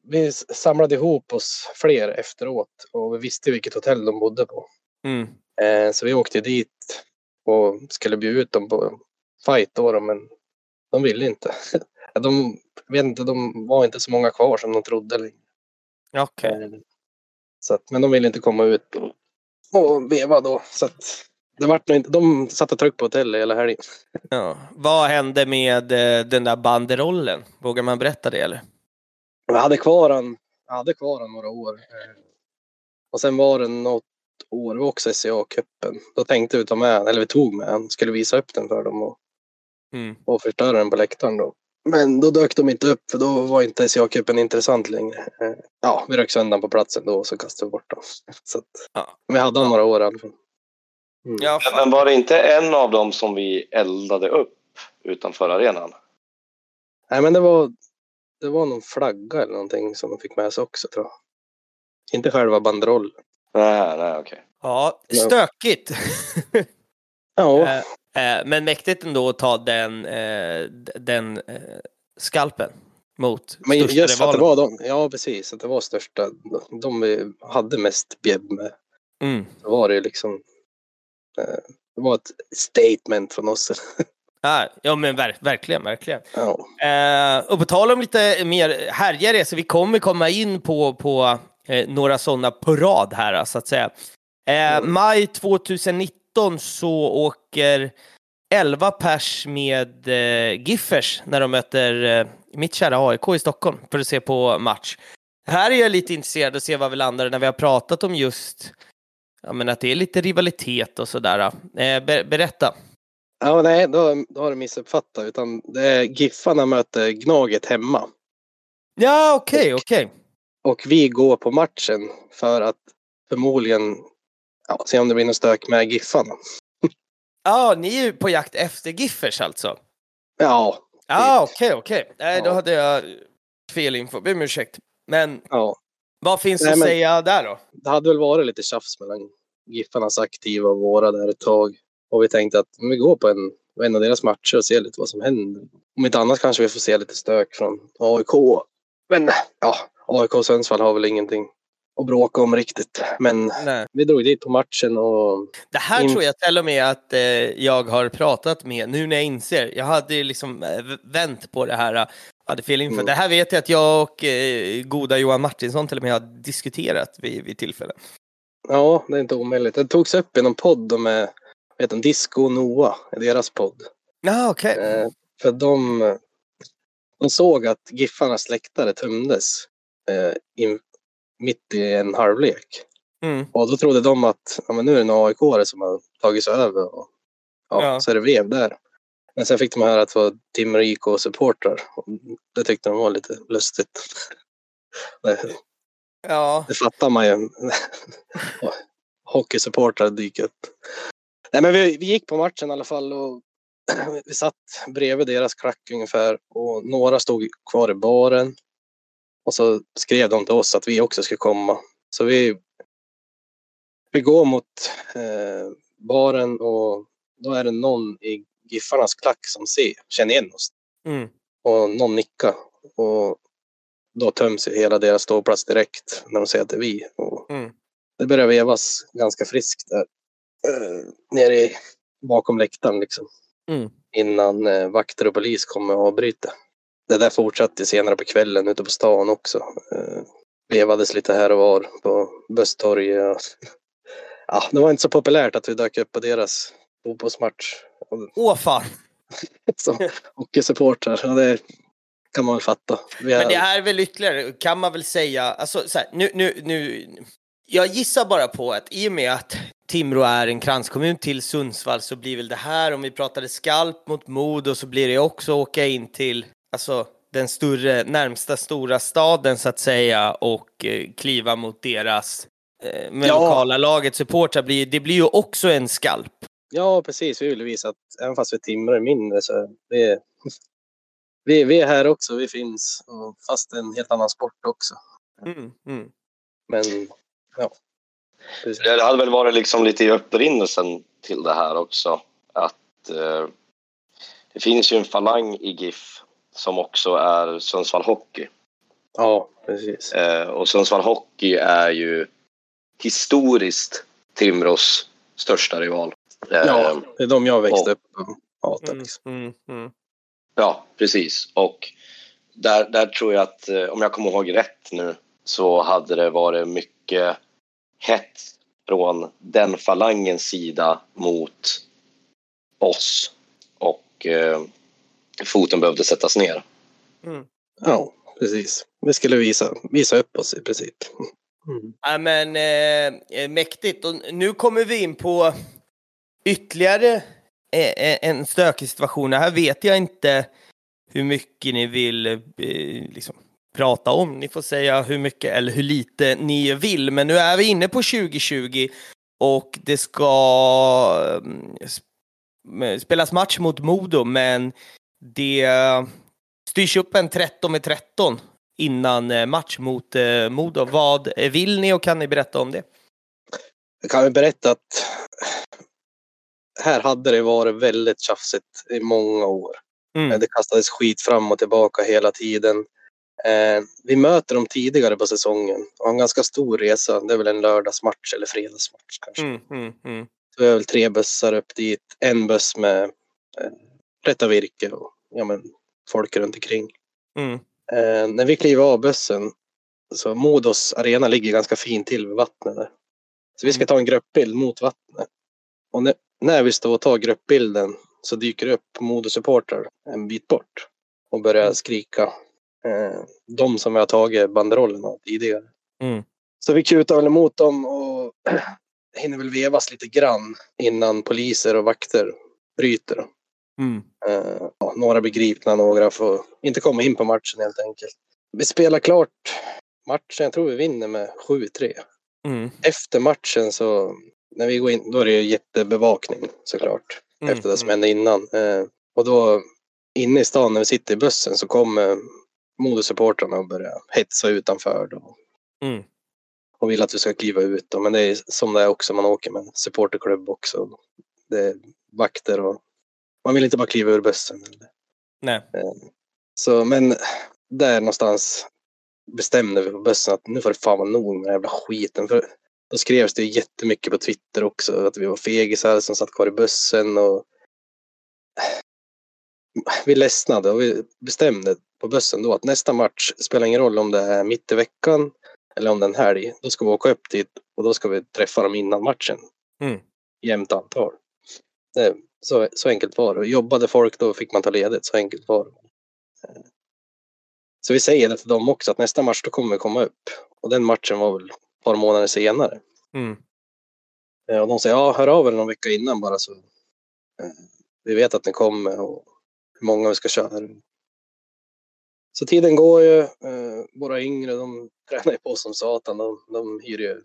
vi samlade ihop oss fler efteråt och vi visste vilket hotell de bodde på. Mm. Eh, så vi åkte dit och skulle bjuda ut dem på fight då, men de ville inte. De, vet inte, de var inte så många kvar som de trodde. längre. Okej. Eh, Så att, men de ville inte komma ut och, och veva då. Så att, det vart nog inte, de satt och tryckte på hotellet hela helgen. Ja. Vad hände med eh, den där banderollen? Vågar man berätta det eller? Jag hade kvar han, jag hade kvar han några år. Eh, Och sen var det något år, det var också SCA-cupen. Då tänkte vi ta med, eller vi tog med han, skulle visa upp den för dem och, Mm. och förstöra den på läktaren då. Men då dök de inte upp för då var inte SCA-cupen intressant längre. Eh, Ja, vi rök sönder den på platsen då och så kastade vi bort den. Så att, Ja. vi hade han några år i alla fall. Mm. Ja, Men, var det inte en av dem som vi eldade upp utanför arenan? Nej men det var, det var någon flagga eller någonting som de fick med sig också tror jag. Inte själva banderollen. Nej, nej, okej. ja stökigt. Ja, eh, men mäktigt ändå att ta den, eh, den eh, skalpen mot men just att det rivalen. var de, ja precis, att det var största, de hade mest bjäbb med. Mm. Så var det liksom, eh, det var ett statement från oss. Ja, ja, men ver- verkligen, verkligen. ja. Eh, och på tal om lite mer härliga resor, vi kommer komma in på, på eh, några sådana på rad här, så att säga. Eh, Mm. Maj 2019 så åker 11 pers med eh, Giffers när de möter eh, mitt kära AIK i Stockholm för att se på match. Här är jag lite intresserad att se vad vi landar när vi har pratat om just ja, men att det är lite rivalitet och sådär. Eh, ber- berätta. ja, nej, då, då har du missuppfattat. Utan det är Giffarna möter Gnaget hemma. Ja, okej, okej. Och vi går på matchen för att förmodligen ja, se om det blir något stök med Giffarna. Ja, ni är ju på jakt efter Giffers alltså? Ja, Ja, okej, okej. Nej, då hade jag fel info. Ber om ursäkt. Men ja. vad finns Nej, att men- säga där då? det hade väl varit lite tjafs mellan Giffarnas aktiva och våra där ett tag. Och vi tänkte att vi går på en, en av deras matcher och ser lite vad som händer. Om inte annat kanske vi får se lite stök från AIK. Men ja, AIK och Sundsvall har väl ingenting att bråka om riktigt. Men Nej. vi drog dit på matchen och Det här In- tror jag till och med att eh, jag har pratat med, nu när jag inser. Jag hade ju liksom eh, vänt på det här. eh, hade fel info. Mm. Det här vet jag att jag och eh, goda Johan Martinsson till och med har diskuterat vid, vid tillfällen. ja, det är inte omöjligt. Det togs upp i någon podd med vet du, Disco och Noah, deras podd. Ja, okej. Eh, för de, de såg att Giffarnas läktare tömdes eh, in, mitt i en halvlek. Mm. Och då trodde de att ja, men nu är det en aik som har tagit sig över. Och, ja, Ja. Så är det vev där. Men sen fick de höra att det var Tim Rico supportrar. Och Det tyckte de var lite lustigt. Det, Ja, det fattar man ju. Hockeysupportrar dyker upp. Nej, men vi, vi gick på matchen i alla fall och vi satt bredvid deras klack ungefär och några stod kvar i baren. Och så skrev de till oss att vi också skulle komma. Så vi, vi går mot eh, baren och då är det någon i Giffarnas klack som ser, känner igen oss. mm. Och någon nickar. Och då töms ju hela deras ståplats direkt när de säger att det är vi. Och Mm. det börjar vevas ganska friskt där. Eh, nere i, bakom läktaren liksom. Mm. Innan eh, vakter och polis kommer och avbryter. Det där fortsatte senare på kvällen ute på stan också. Eh, vevades lite här och var på Böstorget. och- Ja, det var inte så populärt att vi dök upp på deras fotbollsmatch. Åh fan. Som hockeysupportrar. Ja, det kan man väl fatta. Vi Men det här är väl ytterligare, kan man väl säga, alltså så här, nu, nu, nu, jag gissar bara på att i och med att Timrå är en kranskommun till Sundsvall så blir väl det här, om vi pratade skalp mot mod och så blir det också åka in till, alltså den större, närmsta stora staden så att säga och eh, kliva mot deras eh, med Ja. lokala laget supportrar blir, det blir ju också en skalp. Ja, precis. Vi vill visa att även fast vi timrar mindre så vi, vi, vi är här också. Vi finns. Och fast är en helt annan sport också. Mm, mm. Men ja. Precis. Det hade väl varit liksom lite i upprinnelsen till det här också. Att eh, det finns ju en falang i GIF som också är Sundsvall Hockey. Ja, precis. Eh, och Sundsvall Hockey är ju historiskt Timrås största rival. Eh, Ja, det är de jag växte och- upp och hatade. Mm, mm, mm. Ja, precis. Och där, där tror jag att, eh, om jag kommer ihåg rätt nu, så hade det varit mycket hett från den falangens sida mot oss. Och eh, foten behövde sättas ner. Mm. Ja, precis. Vi skulle visa, visa upp oss i princip. Mm. Ja, men eh, eh, mäktigt. Och nu kommer vi in på ytterligare eh, eh, en stökig situation. Här vet jag inte hur mycket ni vill eh, liksom, prata om. Ni får säga hur mycket eller hur lite ni vill. Men nu är vi inne på 2020 och det ska mm, sp- spelas match mot Modo, men det styrs upp en 13 med 13 innan eh, match mot eh, Modo. Vad eh, vill ni och kan ni berätta om det? Jag kan berätta att här hade det varit väldigt tjafsigt i många år. Mm. Det kastades skit fram och tillbaka hela tiden. Eh, vi möter dem tidigare på säsongen och har en ganska stor resa. Det är väl en lördagsmatch eller fredagsmatch kanske. Mm, mm, mm. Så vi har väl tre bussar upp dit. En buss med eh, rätta virke och ja, men, folk runt omkring. Mm. Eh, när vi kliver av bussen så Modos arena ligger ganska fint till vid vattnet där. Så vi ska ta en gruppbild mot vattnet. Och när, när vi står och tar gruppbilden så dyker det upp Modosupportrar en bit bort och börjar skrika. Eh, de som vi har tagit banderollen av tidigare. Mm. Så vi kutar väl emot dem och hinner väl vevas lite grann innan poliser och vakter bryter. Mm. Ja, några blir gripna, några får inte komma in på matchen helt enkelt. Vi spelar klart matchen, jag tror vi vinner med 7-3. Mm. Efter matchen så, när vi går in, då är det ju jättebevakning såklart. Mm. Efter det som hände innan. Eh, och då inne i stan när vi sitter i bussen så kommer Modosupportrarna och börjar hetsa utanför. Då, Mm. och vill att vi ska kliva ut. Då. Men det är som det är också, man åker med en supporterklubb också. Det är vakter och man vill inte bara kliva ur bussen. Nej. Så, men där någonstans bestämde vi på bussen att nu får det fan vara nog med den här jävla skiten. För då skrevs det ju jättemycket på Twitter också att vi var fegisar som satt kvar i bussen och vi ledsnade och vi bestämde på bussen då att nästa match spelar ingen roll om det är mitt i veckan eller om det är en helg. Då ska vi åka upp dit och då ska vi träffa dem innan matchen. Mm. Jämnt antal. Det, så, så enkelt var det. Jobbade folk då fick man ta ledigt. Så enkelt var det. Så vi säger det till dem också att nästa match då kommer vi komma upp. Och den matchen var väl ett par månader senare. Mm. Eh, Och de säger ja, hör av er någon vecka innan bara så eh, vi vet att ni kommer och hur många vi ska köra. Så tiden går ju. Eh, våra yngre de tränar ju på som satan. De, de hyr ju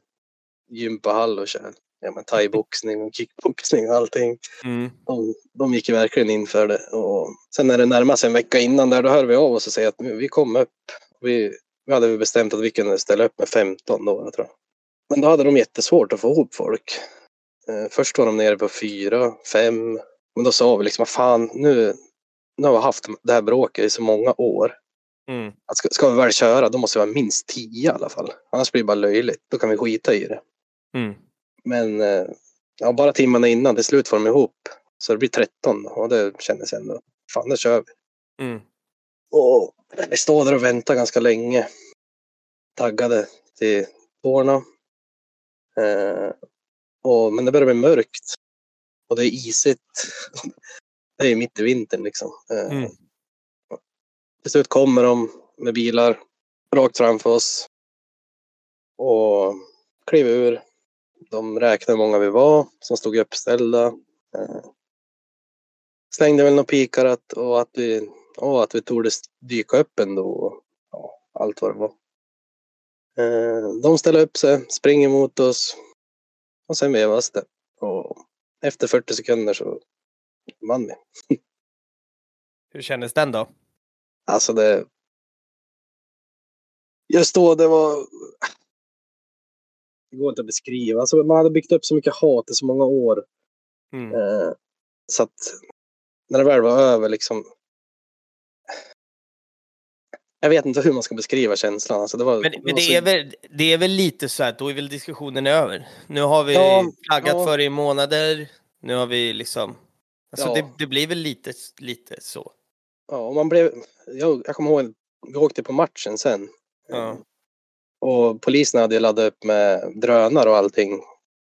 gympahall och kör ja, men thaiboxning och kickboxning och allting. Mm. De, de gick ju verkligen in för det. Och sen när det närmar sig en vecka innan där, då hör vi av oss och säger att nu- vi kommer upp. Vi, vi hade bestämt att vi kunde ställa upp med 15 då, jag tror. Men då hade de jättesvårt att få ihop folk. Eh, först var de nere på fyra, fem. Men då sa vi liksom, fan, nu, nu har vi haft det här bråket i så många år. Mm. Att ska, ska vi väl köra, då måste vi vara minst tio i alla fall. Annars blir det bara löjligt. Då kan vi skita i det. Mm. Men eh, ja, bara timmarna innan, till slut får de ihop. Så det blir 13 och det kändes ändå, fan det kör vi. Mm. Och vi står där och väntar ganska länge. Taggade till tårna. Eh, och, men det börjar bli mörkt. Och det är isigt. Det är mitt i vintern liksom. Eh, Mm. Till slut kommer de med bilar rakt framför oss. Och kliver ur. De räknade hur många vi var som stod uppställda. Eh, slängde väl något pikarat och att vi och att vi tordes dyka upp ändå. Och, ja, allt vad det var. Eh, de ställer upp sig, springer mot oss och sen vevas det. Och efter 40 sekunder så vann vi. Hur kändes den då? Alltså det... Just då det var... Det går inte att beskriva. Alltså man hade byggt upp så mycket hat i så många år. Mm. Eh, så att när det väl var över liksom. Jag vet inte hur man ska beskriva känslan. Alltså det var, Men, det men det, så- är väl, det är väl lite så att då är väl diskussionen över. Nu har vi Ja, flaggat ja. för det i månader. Nu har vi liksom... Alltså Ja. det, det blir väl lite, lite så. Ja, och man blev, jag, jag kommer ihåg, vi åkte på matchen sen. Ja. Och polisen hade laddat upp med drönare och allting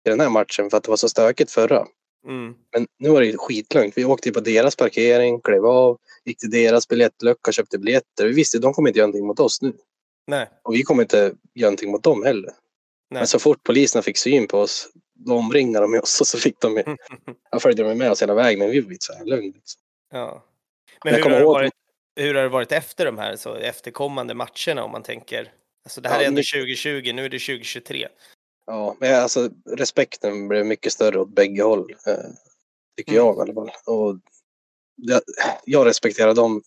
i den här matchen för att det var så stökigt förra. Mm. Men nu var det ju skitlugnt. Vi åkte på deras parkering, klev av, gick till deras biljettlucka, köpte biljetter. Vi visste att de kommer inte göra någonting mot oss nu. Nej, Och vi kommer inte göra någonting mot dem heller. nej. Men så fort poliserna fick syn på oss, då omringade de oss och så fick de jag följde de med oss hela vägen, men vi var så här lugna. Liksom. Ja. Men hur har, ihåg- varit, hur har det varit efter de här så efterkommande matcherna om man tänker? Alltså det här Ja, är ändå mycket- 2020, nu är det 2023. Ja, men alltså respekten blev mycket större åt bägge håll. Eh, tycker Mm. jag i alla fall. Och jag, jag respekterar dem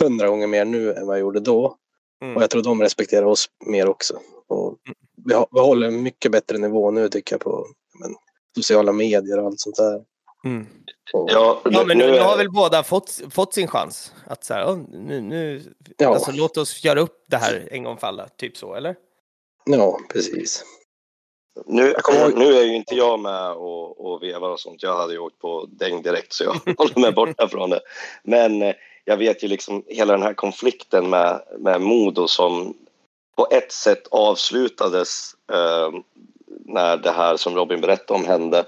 hundra gånger mer nu än vad jag gjorde då. Mm. Och jag tror de respekterar oss mer också. Och vi, har, vi håller en mycket bättre nivå nu tycker jag på men, sociala medier och allt sånt där. Mm. Ja, Ja, men nu, nu har väl båda fått, fått sin chans. Att så här, "Åh, nu, nu, ja, alltså, låt oss göra upp det här en gång för alla. Typ så, eller? ja, precis. Nu, ihåg- nu är ju inte jag med och, och vevar och sånt. Jag hade ju åkt på däng direkt så jag håller mig borta från det. Men eh, jag vet ju liksom hela den här konflikten med, med Modo som på ett sätt avslutades eh, när det här som Robin berättade om hände.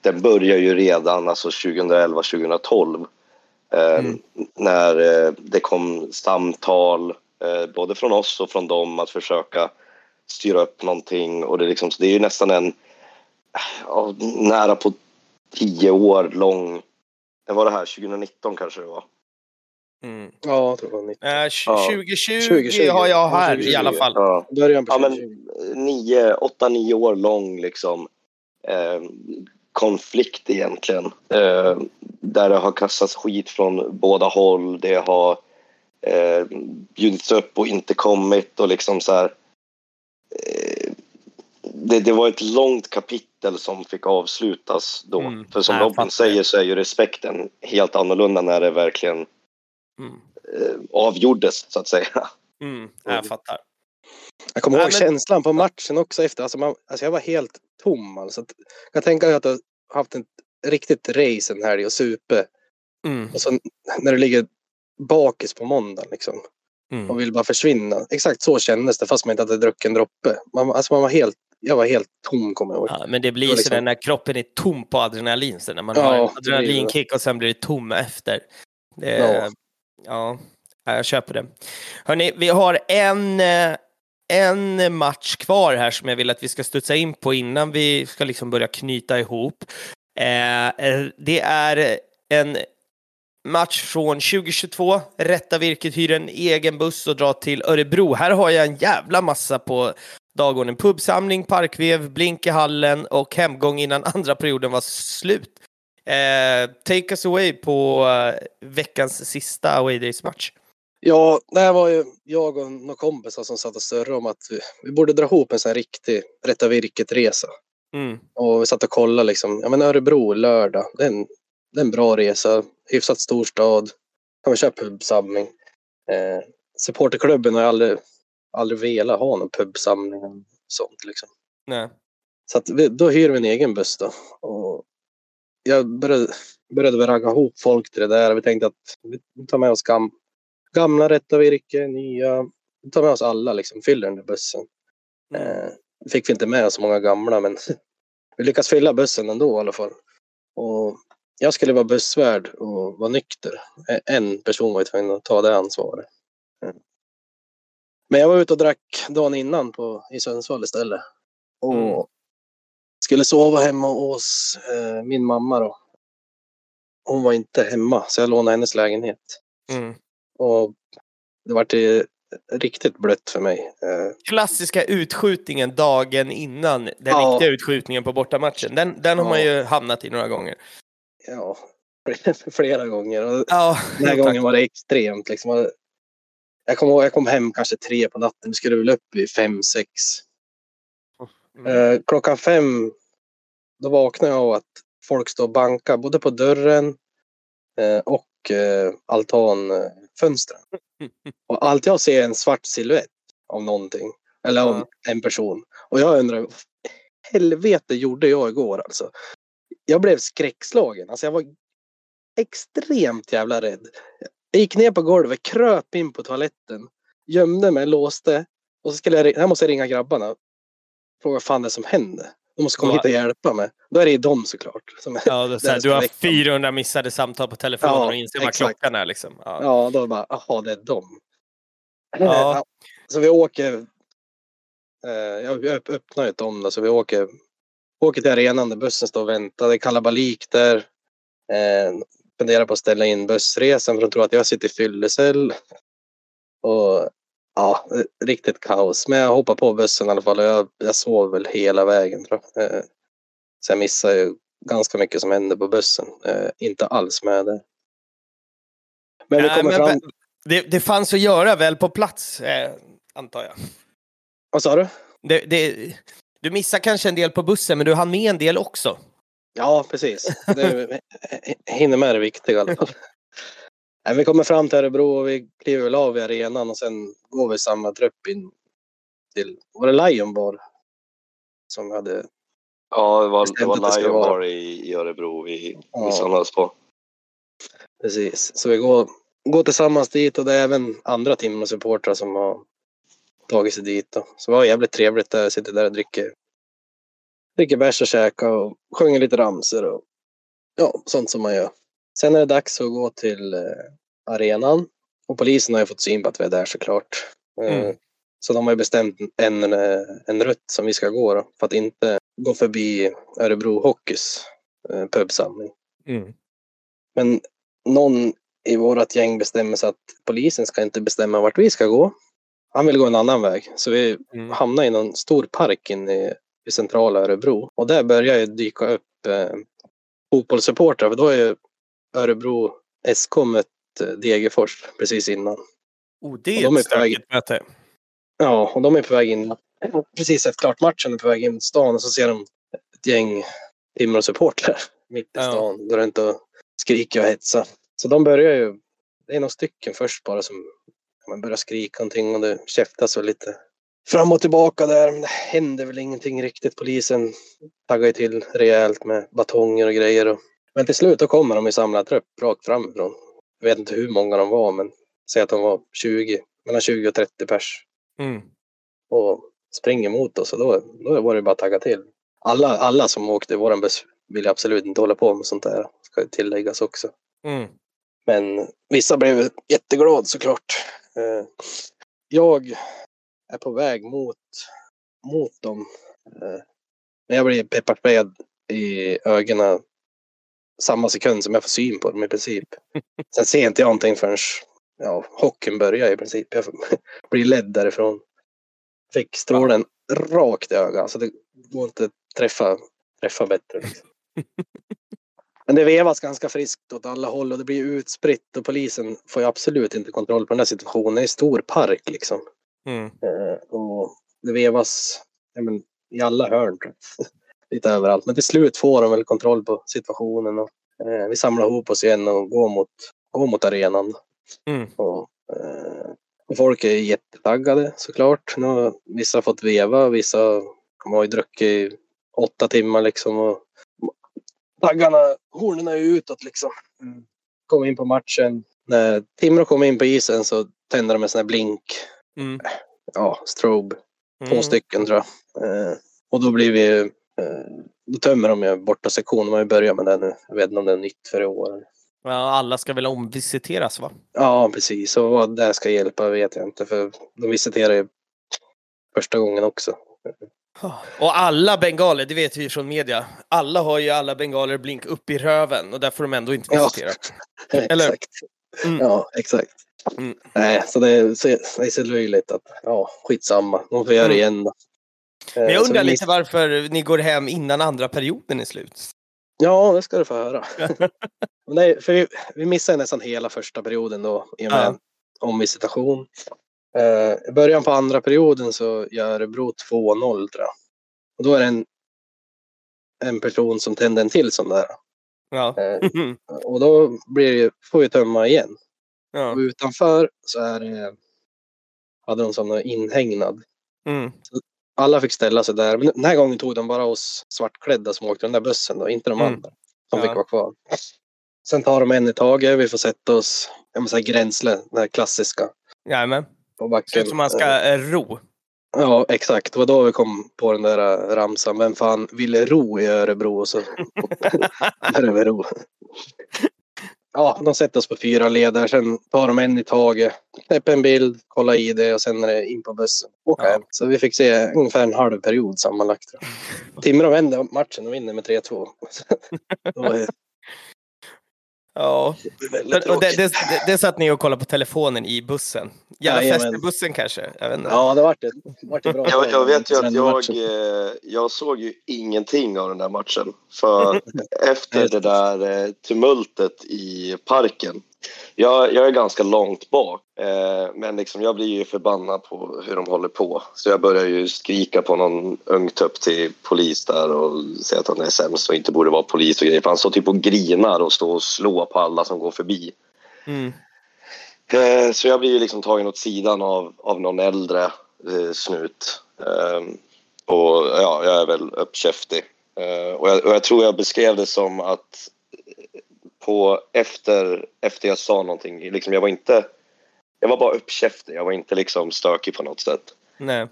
Den börjar ju redan alltså 2011-2012 eh, Mm. när eh, det kom samtal eh, både från oss och från dem att försöka styra upp någonting och det är liksom, så det är ju nästan en ja, nära på tio år lång. Det var det här 2019 kanske det var. Mm. Ja, jag tror det var 90. Eh, tj- Ja. 2020, 2020. har jag Ja, här 2020, i alla fall. Ja, Början på ja men 2020. nio, åtta, nio år lång liksom eh, konflikt egentligen. Eh, där det har kastats skit från båda håll. Det har eh, bjudits upp och inte kommit och liksom så här. Eh, det, det var ett långt kapitel som fick avslutas då. Mm. För som Robin säger så är ju respekten helt annorlunda när det verkligen Mm. eh, avgjordes så att säga. Mm. Jag fattar. Jag kommer Nej, ihåg men- känslan på matchen också efter. Alltså, man, alltså jag var helt tom. Alltså. Jag tänker att jag har haft ett riktigt race en helg och supe. Mm. Och så när du ligger bakis på måndagen liksom, Mm. och vill bara försvinna. Exakt så kändes det fast man inte hade druckit en droppe. Man, alltså man var helt, jag var helt tom kommer jag ihåg. Ja, men det blir Det var så liksom- när kroppen är tom på adrenalin. Så när man Ja, har en adrenalinkick och sen blir det tom efter. Det, Ja. ja. ja, jag köper det. Hörni, vi har en, eh, en match kvar här som jag vill att vi ska studsa in på innan vi ska liksom börja knyta ihop. Eh, eh det är en match från 2022. Rätta Virket hyr en egen buss och drar till Örebro. Här har jag en jävla massa på dagordningen. Pubsamling, parkvev, blink i hallen och hemgång innan andra perioden var slut. Eh, take us away på eh, veckans sista away days match. Ja, det var ju jag och några kompisar som satt och surrade om att vi, vi borde dra ihop en sån här riktig Rätta Virket-resa. Mm. Och vi satt och kollade liksom. Ja men Örebro lördag. Det är en, det är en bra resa. Hyfsat stor stad. Kan man köra pubsamling. Eh, supporterklubben har ju aldrig, aldrig velat ha någon pubsamling och sånt liksom. Nej. Så att vi, då hyr vi en egen buss då. Och jag började, började ragga ihop folk till det där. Vi tänkte att vi tar med oss gam, gamla rätta virke, nya. Vi tar med oss alla liksom. Fyller den där bussen. Eh, fick vi inte med så många gamla men vi lyckas fylla bussen ändå i alla fall. Och jag skulle vara bussvärd och vara nykter. Eh, En person var ju tvungen att ta det ansvaret. Eh. Men jag var ute och drack dagen innan på, i Sundsvall istället. Och Mm. skulle sova hemma hos eh, min mamma då. Hon var inte hemma så jag lånade hennes lägenhet. Mm. Och det vart riktigt blött för mig. Eh, Klassiska utskjutningen dagen innan den Ja. riktiga utskjutningen på bortamatchen. Den, den har man ju hamnat i några gånger. ja, flera gånger. Och Ja, den här tack. gången var det extremt. Liksom. Jag ihåg, jag kom hem kanske tre på natten. Vi skulle väl upp vid fem, sex. Mm. Eh, klockan fem, då vaknade jag av att folk står och bankar både på dörren eh, och eh, altanfönstren. Och allt jag ser är en svart silhuett av någonting. Eller av en person. Och jag undrar, helvete gjorde jag igår alltså? Jag blev skräckslagen. Alltså jag var extremt jävla rädd. Jag gick ner på golvet, kröp in på toaletten, gömde mig, låste. Och så skulle jag, här måste jag ringa grabbarna. Fråga vad fan det är som händer. De måste komma hit och hjälpa mig. Då är det ju dem såklart. Som Ja, då, så här, du har ska väcka. 400 missade samtal på telefonen Ja, och inser vad klockan är. Liksom. Ja. Ja, då bara, jaha, det är dem. Ja. Så vi åker. Eh, jag öpp- öppnar ju ett om det, så vi åker, åker till arenan där bussen står och väntar. Det är kalabalik där. Eh, funderar på att ställa in bussresan för de tror att jag sitter i fyllecell. Och ja, riktigt kaos. Men jag hoppar på bussen i alla fall och jag, jag sov väl hela vägen. Tror jag. Eh, så jag missar ju ganska mycket som hände på bussen. Eh, inte alls med det. Men vi kommer fram. det, det fanns att göra väl på plats, eh, antar jag. Vad sa du? Det, det, du missar kanske en del på bussen, men du hann med en del också. Ja, precis. Det hinner med det viktiga i alla fall. Nej, vi kommer fram till Örebro och vi kliver väl av i arenan och sen går vi samma trupp in till, var det Lion Bar? Som hade, Ja, det var, det var Lion. Bar i, i Örebro vi, Ja. vi samlades på. precis. Så vi går, går tillsammans dit och det är även andra Timrå-supportrar som har tagit sig dit. Då. Så det var jävligt trevligt där, sitter där och dricker, dricker bärs och käkar och sjunger lite ramsor och ja, sånt som man gör. Sen är det dags att gå till eh, arenan och polisen har ju fått syn på att vi är där såklart. Eh, Mm. Så de har ju bestämt en, en rutt som vi ska gå då, för att inte gå förbi Örebro Hockeys eh, pubsamling. Mm. Men någon i vårt gäng bestämmer sig att polisen ska inte bestämma vart vi ska gå. Han vill gå en annan väg. Så vi Mm. hamnar i någon stor park inne i, i centrala Örebro. Och där börjar ju dyka upp eh, fotbollssupportrar. För då är ju Örebro SK mött Degerfors precis innan. Oh, det är de är ett väg- möte. Ja, och de är på väg in. Precis efter klart matchen är på väg in mot stan och så ser de ett gäng Timrå-supportrar mitt i Ja. stan. Går runt och skriker och hetsar. Så de börjar ju, det är några stycken först bara som man börjar skrika någonting och det käftas väl lite fram och tillbaka där. Men det händer väl ingenting riktigt. Polisen taggar ju till rejält med batonger och grejer. Och, men till slut då kommer de i samlad trupp rakt framifrån. Jag vet inte hur många de var men säg att de var 20, mellan 20 och 30 pers Mm. och springer mot oss och då, då var det bara att tagga till. Alla, alla som åkte i våran buss ville absolut inte hålla på med sånt där, ska tilläggas också. Mm. Men vissa blev jätteglada såklart. Eh, Jag är på väg mot, mot dem. Eh, Men jag blir pepparsprayad i ögonen samma sekund som jag får syn på dem i princip. Sen ser inte jag någonting förrän ja, hockeyn börjar i princip. Jag blir ledd därifrån. Fick strålen rakt i ögat. Så det går inte att träffa, träffa bättre. Liksom. Men det vevas ganska friskt åt alla håll och det blir utspritt och polisen får ju absolut inte kontroll på den här situationen. Det är en stor park liksom. Mm. Eh, och det vevas ja, men, i alla hörn. Lite överallt. Men till slut får de väl kontroll på situationen. Och, eh, vi samlar ihop oss igen och går mot, går mot arenan. Mm. Och, eh, folk är jättetaggade såklart. Nu har vissa fått veva, vissa de har ju druckit i åtta timmar liksom. Och taggarna, hornen är utåt liksom. Mm. Kom in på matchen. När Timrå kom in på isen så tände de en sån här blink. Mm. Ja, strobe. Två Mm. stycken tror jag. Eh, och då blir vi då tömmer de ju borta sektionen. De har ju börjat med det nu. Jag vet inte om det är nytt för i år. Ja, alla ska väl omvisiteras va? Ja, precis. Och vad det ska hjälpa vet jag inte. För de visiterar ju första gången också. Och alla bengaler, det vet vi från media, alla har ju alla bengaler blink upp i röven och där får de ändå inte Ja. visitera. Eller- exakt. Mm. Ja, exakt. Mm. Nej, så det är, så, det är så löjligt att, ja, skitsamma. De får göra det Mm. igen. Men Eh, jag så undrar lite varför ni går hem innan andra perioden är slut. Ja, det ska du få höra. Men Nej, för vi, vi missade nästan hela första perioden då i och med Ja. omvisitation. Eh, I början på andra perioden så gör Örebro 2-0 tror jag. Och då är det en, en person som tänder en till sån där. Ja. Eh, och då blir det, får vi tömma igen. ja. Utanför så är det, hade de som inhägnad. Mm. Alla fick ställa sig där. Men den här gången tog de bara oss svartklädda som åkte den där bussen då, inte de Mm. andra. Som Ja. fick vara kvar. Sen tar de en i taget. Vi får sätta oss, jag måste säga gränsle, den här klassiska. Jajamän. På Ser backen. ut som man ska eh, ro. Ja, exakt. Det var då vi kom på den där äh, ramsan. Vem fan ville ro i Örebro? Och så började vi ro. Ja, de sätter oss på fyra leder. Sen tar de en i taget. Knäpper en bild, kollar i det och sen är det in på bussen. Åka Ja. hem. Så vi fick se ungefär en halv period sammanlagt. Timrå vänder matchen och vinner med 3-2. Det Ja. Och det, det, det, det satt ni och kollade på telefonen i bussen. Jävla fest Jajamän. i bussen kanske? Jag vet inte. Ja, det vart ett, vart ett bra Jag, jag vet ju att jag, eh, jag såg ju ingenting av den där matchen. För efter det där eh, tumultet i parken. Jag, jag är ganska långt bak. Eh, men liksom jag blir ju förbannad på hur de håller på. Så jag börjar ju skrika på någon ung tupp till polis där och säga att han är sämst och inte borde vara polis och grejer. För han står typ och grinar och står och slår på alla som går förbi. Mm. Eh, Så jag blir ju liksom tagen åt sidan av, av någon äldre eh, snut. Eh, och ja, jag är väl uppkäftig. Eh, och, jag, och jag tror jag beskrev det som att på efter, efter jag sa någonting, liksom jag var inte jag var bara uppkäftig, jag var inte liksom stökig på något sätt.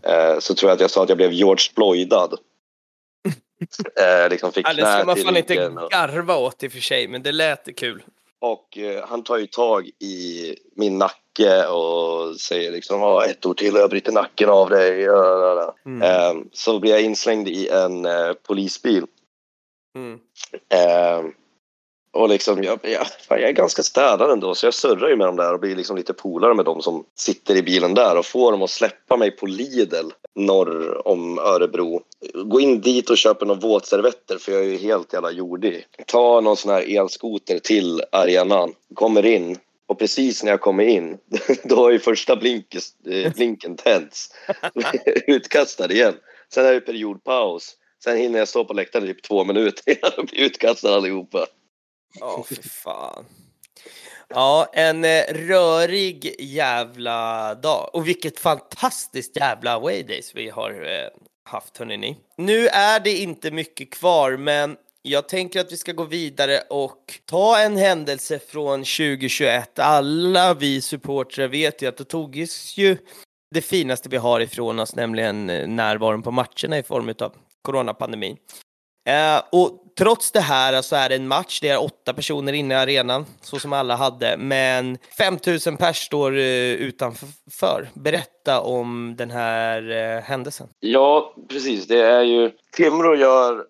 Eh, så tror jag att jag sa att jag blev George Floydad. eh, liksom fick Ja, det ska man fan inte och- garva åt i och för sig, men det lät kul. och eh, han tar ju tag i min nacke och säger liksom "Ja, ett ord till och jag bryter nacken av dig. Ja, ja, ja." Mm. Eh, så blir jag inslängd i en eh, polisbil. Mm. Och liksom, jag, jag, jag är ganska städad ändå så jag surrar ju med dem där och blir liksom lite polare med dem som sitter i bilen där och får dem att släppa mig på Lidl norr om Örebro. Gå in dit och köpa några våtservetter för jag är ju helt jävla jordig. Ta någon sån här elskoter till arenan, kommer in och precis när jag kommer in då har ju första blinkes, eh, blinken tänts. Utkastad igen. Sen är det periodpaus. Sen hinner jag stå på läktaren i typ två minuter innan jag blir utkastad allihopa. Ja, fy fan. Ja, en eh, rörig jävla dag. Och vilket fantastiskt jävla away days vi har eh, haft, hörni. Nu är det inte mycket kvar, men jag tänker att vi ska gå vidare och ta en händelse från 2021. Alla vi supportrar vet ju att det togs ju det finaste vi har ifrån oss, nämligen eh, närvaron på matcherna i form av coronapandemin. Eh, och trots det här så är det en match, det är åtta personer inne i arenan, så som alla hade, men 5000 pers står eh, utanför. Berätta om den här eh, händelsen. Ja, precis. Det är ju... Timrå gör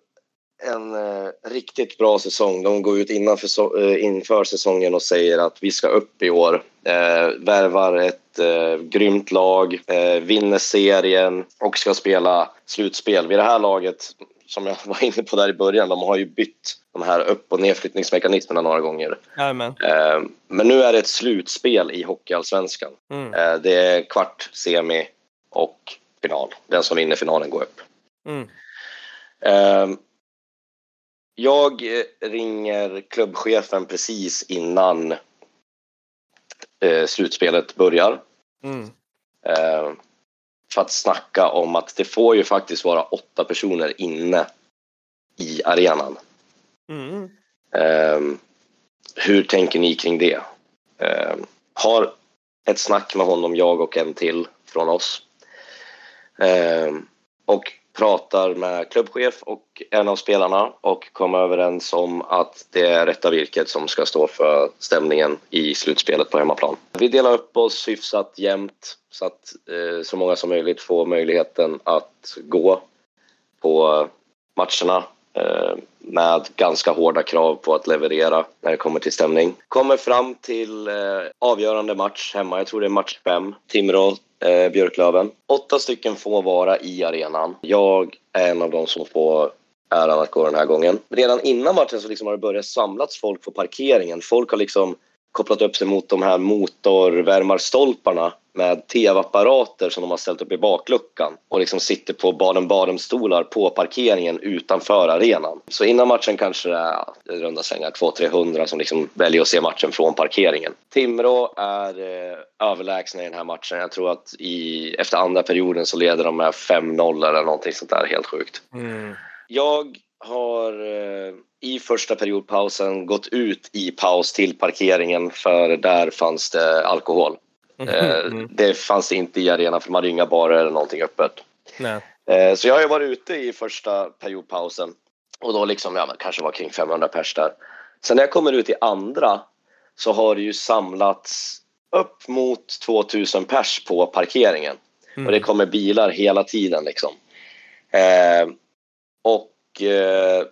en eh, riktigt bra säsong. De går ut innanför, så- eh, inför säsongen och säger att vi ska upp i år. Eh, värvar ett eh, grymt lag, eh, vinner serien och ska spela slutspel. Vid det här laget, som jag var inne på där i början, de har ju bytt de här upp och nedflyttningsmekanismerna några gånger. Jajamän. Eh, men nu är det ett slutspel i Hockeyallsvenskan. Mm. Eh, det är kvart, semi och final. Den som vinner finalen går upp. Mm. Eh, jag ringer klubbchefen precis innan slutspelet börjar. Mm. För att snacka om att det får ju faktiskt vara åtta personer inne i arenan. Mm. Eh, hur tänker ni kring det? Eh, har ett snack med honom, jag och en till från oss. Eh, och pratar med klubbchef och en av spelarna och kommer överens om att det är rätta virket som ska stå för stämningen i slutspelet på hemmaplan. Vi delar upp oss hyfsat jämnt så att eh, så många som möjligt får möjligheten att gå på matcherna. eh, med ganska hårda krav på att leverera när det kommer till stämning. Kommer fram till eh, avgörande match hemma, jag tror det är match fem, Timrå eh, Björklöven. Åtta stycken får vara i arenan. Jag är en av dem som får äran att gå den här gången. Redan innan matchen så liksom har det börjat samlats folk på parkeringen. Folk har liksom kopplat upp sig mot de här motorvärmarstolparna med tv-apparater som de har ställt upp i bakluckan och liksom sitter på baden-baden-stolar på parkeringen utanför arenan. Så innan matchen kanske det är i runda slängar 200-300 som liksom väljer att se matchen från parkeringen. Timrå är eh, överlägsna i den här matchen. Jag tror att i, efter andra perioden så leder de med 5-0 eller någonting sånt där helt sjukt. Mm. Jag har eh, i första periodpausen gått ut i paus till parkeringen för där fanns det alkohol. Eh, Mm. det fanns inte i arenan för man hade inga barer eller någonting öppet. Nej. Eh, så jag har ju varit ute i första periodpausen och då liksom, ja, kanske var kring 500 pers där. Sen när jag kommer ut i andra så har det ju samlats upp mot 2000 pers på parkeringen. Mm. Och det kommer bilar hela tiden liksom. Eh, och eh,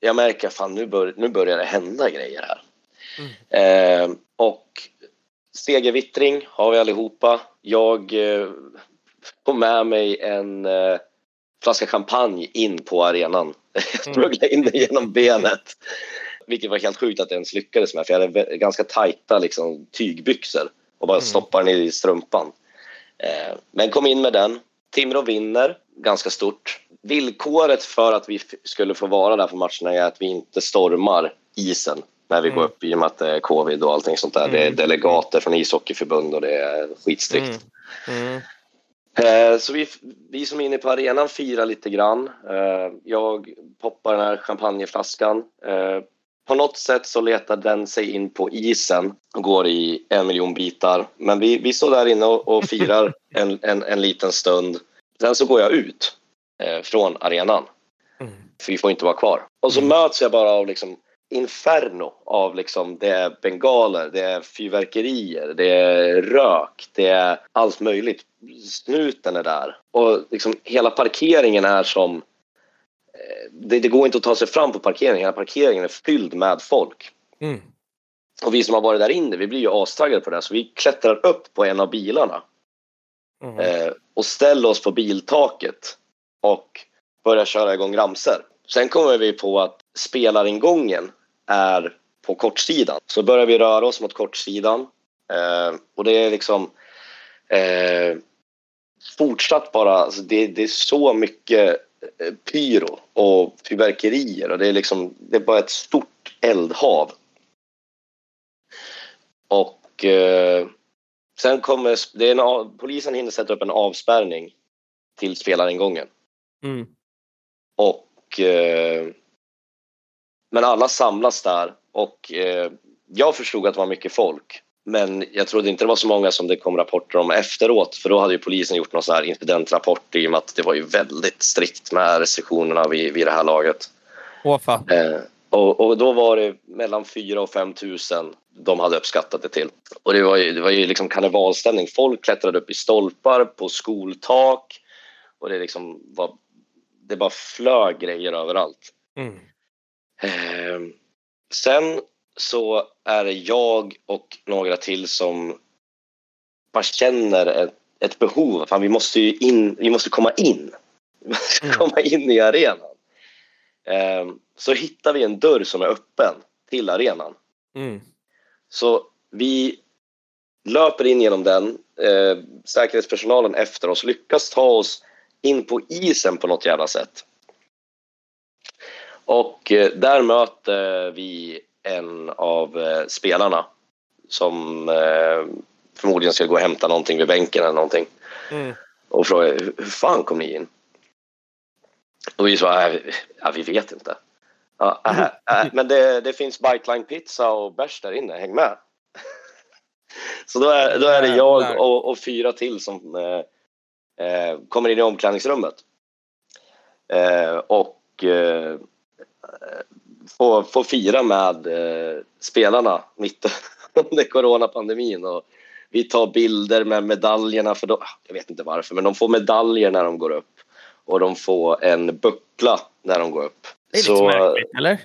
jag märker fan nu, bör, nu börjar det hända grejer här. Eh, och segervittring har vi allihopa. Jag eh, får med mig en eh, flaska champagne in på arenan. Jag strugglade in den genom benet. Vilket var helt sjukt att jag ens lyckades med för jag hade ganska tajta liksom, tygbyxor och bara Mm. stoppade den i strumpan. Eh, men kom in med den. Timrå vinner ganska stort. Villkoret för att vi skulle få vara där på matcherna är att vi inte stormar isen när vi Mm. går upp i och med att det är covid och allting sånt där. Det är Mm. delegater från ishockeyförbund och det är skitstrikt. Mm. Mm. Eh, Så vi, vi som är inne på arenan firar lite grann. Eh, Jag poppar den här champagneflaskan. Eh, På något sätt så letar den sig in på isen och går i en miljon bitar. Men vi, vi står där inne och, och firar en, en, en liten stund. Sen så går jag ut eh, från arenan. Mm. För vi får inte vara kvar. Och så Mm. möts jag bara av liksom inferno av liksom, det är bengaler, det är fyrverkerier, det är rök, det är allt möjligt. Snuten är där. Och liksom hela parkeringen är som... eh, Det, det går inte att ta sig fram på parkeringen. Hela parkeringen är fylld med folk. Mm. Och vi som har varit där inne, vi blir ju astaggade på det. här, Så vi klättrar upp på en av bilarna Mm. eh, och ställer oss på biltaket och börjar köra igång ramser. Sen kommer vi på att spelaringången är på kortsidan. Så börjar vi röra oss mot kortsidan eh, och det är liksom eh, fortsatt bara, alltså det, det är så mycket eh, pyro och fyrverkerier och det är liksom, det är bara ett stort eldhav. Och eh, sen kommer, det är en, polisen hinner sätta upp en avspärrning till spelaringången. Mm. Och, eh, men alla samlas där och eh, jag förstod att det var mycket folk. Men jag trodde inte det var så många som det kom rapporter om efteråt för då hade ju polisen gjort någon sån här incidentrapport i och med att det var ju väldigt strikt med restriktionerna vid, vid det här laget. Åh. Eh, och, och då var det mellan 4 och 5 tusen de hade uppskattat det till. Och det var ju, det var ju liksom karnevalstämning. Folk klättrade upp i stolpar, på skoltak och det liksom var, det bara flög grejer överallt. Mm. Eh, sen så är det jag och några till som bara känner ett, ett behov. Fan, vi måste ju in, vi måste komma in. Vi måste Mm. komma in i arenan. Eh, så hittar vi en dörr som är öppen till arenan. Mm. Så vi löper in genom den. Eh, säkerhetspersonalen efter oss lyckas ta oss in på isen på något jävla sätt. Och eh, där möter vi en av eh, spelarna som eh, förmodligen ska gå och hämta någonting vid bänken eller någonting Mm. och frågar hur fan kom ni in? Och vi sa, "Äh, vi- ja, vi vet inte. Ja, äh, äh, men det, det finns Biteline pizza och bärs där inne, häng med. Så då är, då är det jag och, och fyra till som kommer in i omklädningsrummet. Och eh, får, får fira med eh, spelarna mitt under coronapandemin. Och vi tar bilder med medaljerna, för då, jag vet inte varför, men de får medaljer när de går upp. Och de får en buckla när de går upp. Det är lite Så- märkligt, eller?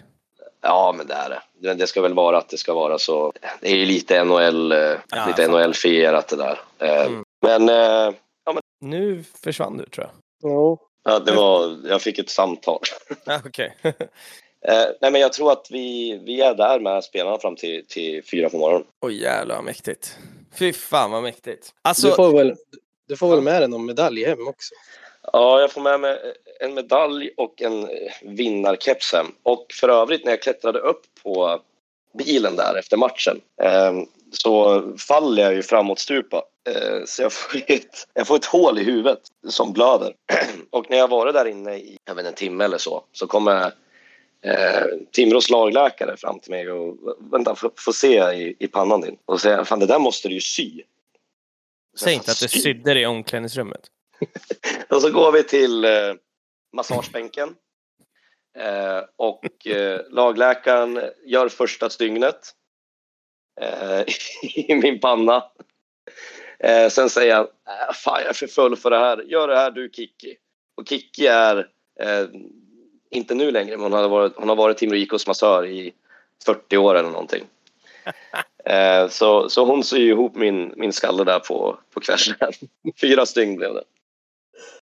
Ja, men det är det. Men det ska väl vara att det ska vara så. Det är ju lite NHL, eh, Ja, lite. NHL-fierat det där. Eh, Mm. Men eh, Nu försvann du, tror jag. Ja. Ja, det var, jag fick ett samtal. Ja, Okej. Eh, nej, men jag tror att vi, vi är där med spelarna fram till, till fyra på morgonen. Oj jävlar vad mäktigt. Fy fan vad mäktigt. Du, Alltså, får väl, du får väl med dig någon medalj hem också? Ja, jag får med mig en medalj och en eh, vinnarkeps hem. Och för övrigt när jag klättrade upp på bilen där efter matchen eh, så faller jag ju framåtstupa. Eh, så jag får, ett, jag får ett hål i huvudet som blöder. och när jag varit där inne i jag vet, en timme eller så så kommer eh, Timrås lagläkare fram till mig och vänta, får, får se i, i pannan din. Och säger fan det där måste du ju sy. säg inte att du Sy? sydde det i omklädningsrummet. Och så går vi till eh, massagebänken. Eh, och eh, lagläkaren gör första stygnet eh, i min panna. Eh, sen säger han, äh, fan jag är för full för det här, gör det här du Kikki. Och Kikki är, eh, inte nu längre, men hon har varit, hon har varit Timrå IKs massör i 40 år eller någonting. Eh, så, så hon syr ihop min, min skalle där på, på kvällen. Fyra stygn blev det.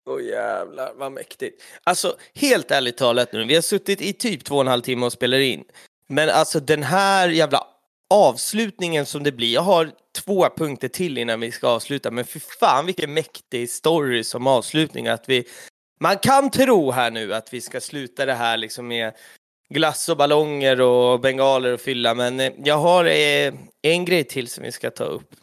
Åh jävlar vad mäktigt. Alltså helt ärligt talat nu, vi har suttit i typ två och en halv timme och spelar in. Men alltså den här jävla avslutningen som det blir. Jag har två punkter till innan vi ska avsluta, men för fan vilken mäktig story som avslutning. Att vi, man kan tro här nu att vi ska sluta det här liksom med glass och ballonger och bengaler och fylla, men eh, jag har eh, en grej till som vi ska ta upp.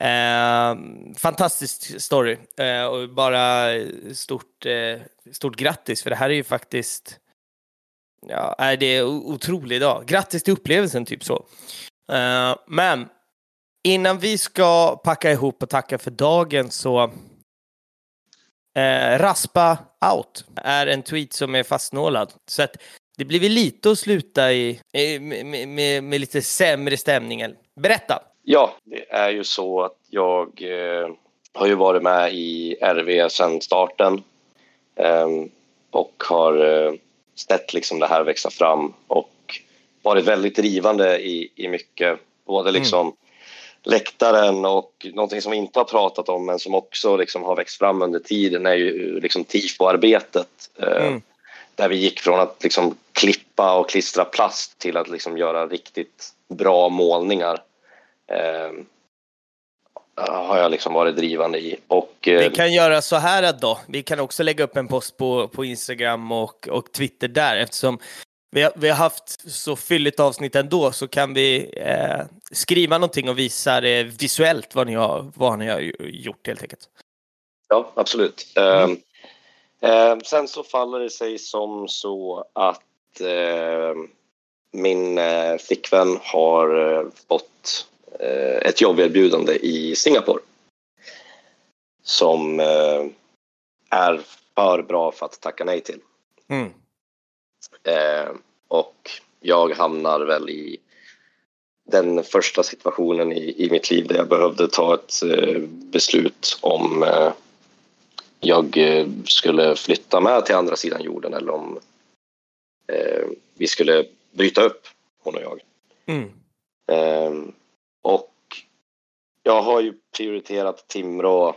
Eh, fantastisk story eh, och bara stort, eh, stort grattis för det här är ju faktiskt ja, det är otrolig dag. Grattis till upplevelsen typ så. Eh, men innan vi ska packa ihop och tacka för dagen så eh, raspa out är en tweet som är fastnålad så att det blir väl lite att sluta i, i med, med, med lite sämre stämning. Berätta! Ja, det är ju så att jag eh, har ju varit med i RV sedan starten eh, och har eh, sett liksom det här växa fram och varit väldigt drivande i, i mycket. Både liksom läktaren och någonting som vi inte har pratat om men som också liksom har växt fram under tiden är ju liksom tifo-arbetet. Eh, Mm. Där vi gick från att liksom klippa och klistra plast till att liksom göra riktigt bra målningar. Eh, har jag liksom varit drivande i. Och, eh, Vi kan göra så här då. Vi kan också lägga upp en post på, på Instagram och, och Twitter där eftersom vi har, vi har haft så fylligt avsnitt ändå så kan vi eh, skriva någonting och visa det visuellt vad ni har, vad ni har gjort helt enkelt. Ja, absolut. Mm. Eh, sen så faller det sig som så att eh, min eh, flickvän har eh, fått ett jobberbjudande i Singapore som eh, är för bra för att tacka nej till. Mm. Eh, och jag hamnar väl i den första situationen i, i mitt liv där jag behövde ta ett eh, beslut om eh, jag eh, skulle flytta med till andra sidan jorden eller om eh, vi skulle bryta upp, hon och jag. Mm. Och jag har ju prioriterat Timrå.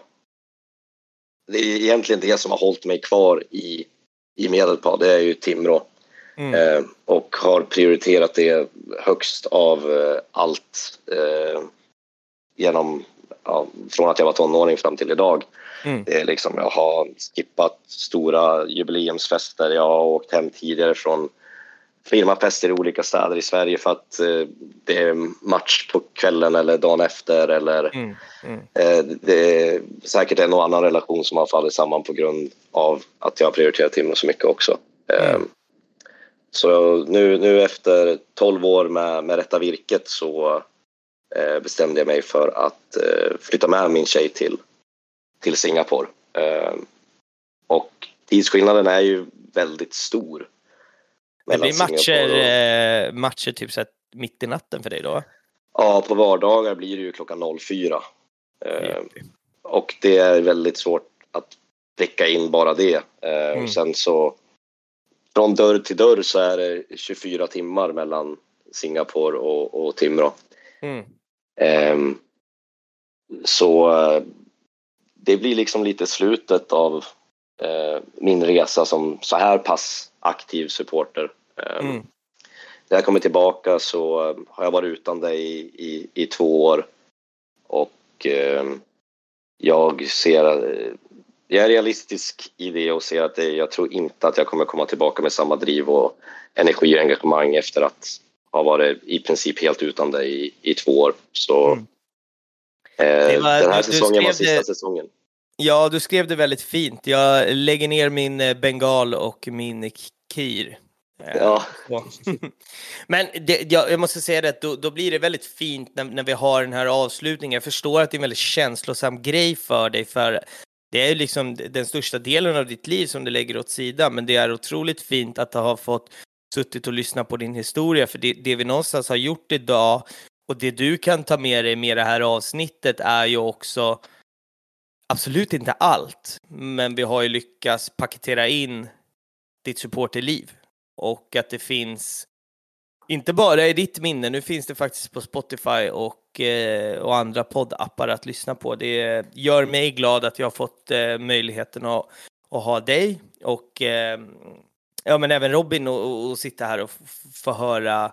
Det är egentligen det som har hållit mig kvar i, i Medelpad, det är ju Timrå. Mm. Eh, och har prioriterat det högst av eh, allt eh, genom, ja, från att jag var tonåring fram till idag. Mm. Det är liksom, jag har skippat stora jubileumsfester, jag har åkt hem tidigare från firmafester i olika städer i Sverige för att eh, det är match på kvällen eller dagen efter eller Mm. Mm. Eh, Det är säkert en och annan relation som har fallit samman på grund av att jag har prioriterat Timrå så mycket också. Eh, Mm. Så nu, nu efter 12 år med, med Rätta Virket så eh, bestämde jag mig för att eh, flytta med min tjej till, till Singapore. Eh, Och tidsskillnaden är ju väldigt stor. Det blir matcher, och- eh, matcher typ så mitt i natten för dig då? Ja, på vardagar blir det ju klockan 04. Eh, Och det är väldigt svårt att pricka in bara det. Eh, Mm. och Sen så från dörr till dörr så är det 24 timmar mellan Singapore och, och Timrå. Mm. Ehm, så eh, det blir liksom lite slutet av eh, min resa som så här pass aktiv supporter. Ehm, Mm. När jag kommer tillbaka så eh, har jag varit utan dig i, i, i två år och eh, jag ser, eh, jag är realistisk i det och ser att det, jag tror inte att jag kommer komma tillbaka med samma driv och energi och engagemang efter att ha varit i princip helt utan dig i, i två år. Så Mm. eh, var- den här du- du säsongen var skrev sista det- säsongen. Ja, du skrev det väldigt fint. Jag lägger ner min eh, bengal och min kir. Eh, Ja. Men det, jag, jag måste säga det, då, då blir det väldigt fint när, när vi har den här avslutningen. Jag förstår att det är en väldigt känslosam grej för dig, för det är ju liksom den största delen av ditt liv som du lägger åt sidan, men det är otroligt fint att ha fått suttit och lyssnat på din historia, för det, det vi någonstans har gjort idag och det du kan ta med dig med det här avsnittet är ju också absolut inte allt, men vi har ju lyckats paketera in ditt supporterliv och att det finns inte bara i ditt minne, nu finns det faktiskt på Spotify och, eh, och andra poddappar att lyssna på. Det gör mig glad att jag har fått eh, möjligheten att, att ha dig och eh, ja, men även Robin och, och, och sitta här och få höra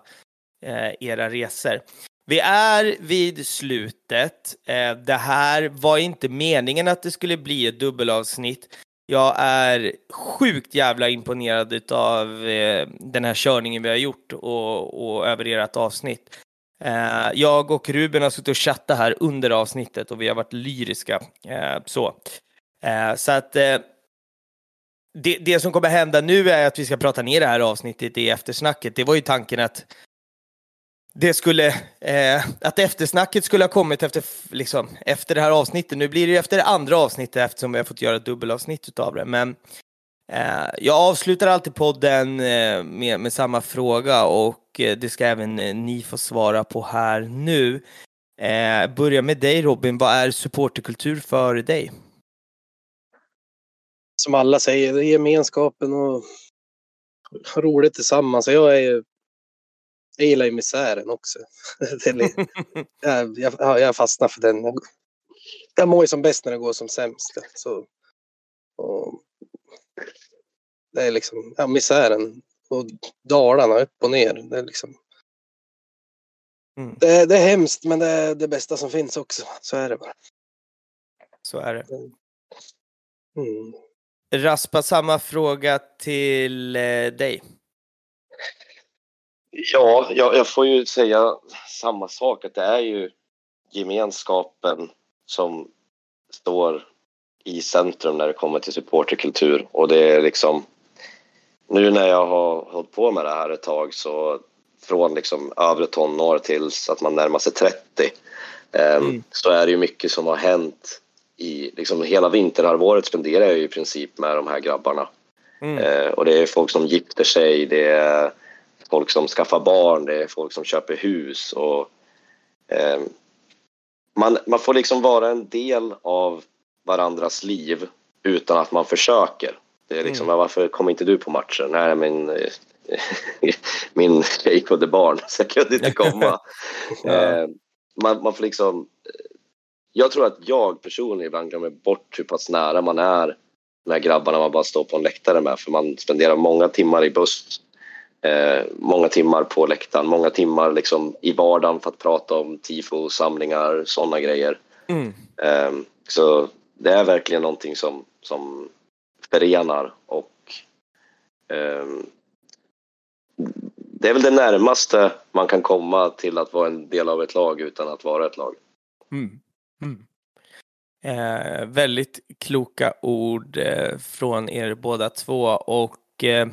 eh, era resor. Vi är vid slutet. Eh, det här var inte meningen att det skulle bli ett dubbelavsnitt. Jag är sjukt jävla imponerad av eh, den här körningen vi har gjort och, och över ert avsnitt. Eh, jag och Ruben har suttit och chattat här under avsnittet och vi har varit lyriska. Eh, så. Eh, så att eh, det, det som kommer hända nu är att vi ska prata ner det här avsnittet i eftersnacket. Det var ju tanken att det skulle, eh, att eftersnacket skulle ha kommit efter, liksom, efter det här avsnittet. Nu blir det ju efter det andra avsnittet eftersom vi har fått göra ett dubbelavsnitt utav det. Men eh, jag avslutar alltid podden eh, med, med samma fråga och eh, det ska även eh, ni få svara på här nu. Eh, börja med dig Robin, vad är supporterkultur för dig? Som alla säger, det är gemenskapen och ha roligt tillsammans. Jag är ju- jag gillar ju misären också. Är jag, jag, ja, jag fastnar för den. Jag, jag mår ju som bäst när det går som sämst. Så, och, det är liksom ja, misären och dalarna upp och ner. Det är liksom Mm. det, det är hemskt men det är det bästa som finns också. Så är det bara. Så är det. Mm. Raspa, samma fråga till eh, dig. Ja, jag, jag får ju säga samma sak, att det är ju gemenskapen som står i centrum när det kommer till supporterkultur. Och det är liksom, nu när jag har hållit på med det här ett tag så från liksom övre tonår tills att man närmar sig 30 ehm, Mm. så är det ju mycket som har hänt i liksom hela vinterhalvåret spenderar jag ju i princip med de här grabbarna. Mm. Eh, och det är folk som gifter sig, det är folk som skaffar barn, det är folk som köper hus. Och, eh, man, man får liksom vara en del av varandras liv utan att man försöker. Det är liksom, Mm. varför kommer inte du på matchen? Nej, men eh, min tjej födde barn så jag kunde inte komma. Eh, man, man får liksom... Jag tror att jag personligen ibland glömmer bort hur pass nära man är med grabbarna man bara står på en läktare med för man spenderar många timmar i buss, eh, många timmar på läktaren, många timmar liksom i vardagen för att prata om tifo, samlingar, sådana grejer. Mm. Eh, så det är verkligen någonting som, som förenar och eh, det är väl det närmaste man kan komma till att vara en del av ett lag utan att vara ett lag. Mm. Mm. Eh, väldigt kloka ord eh, från er båda två och eh,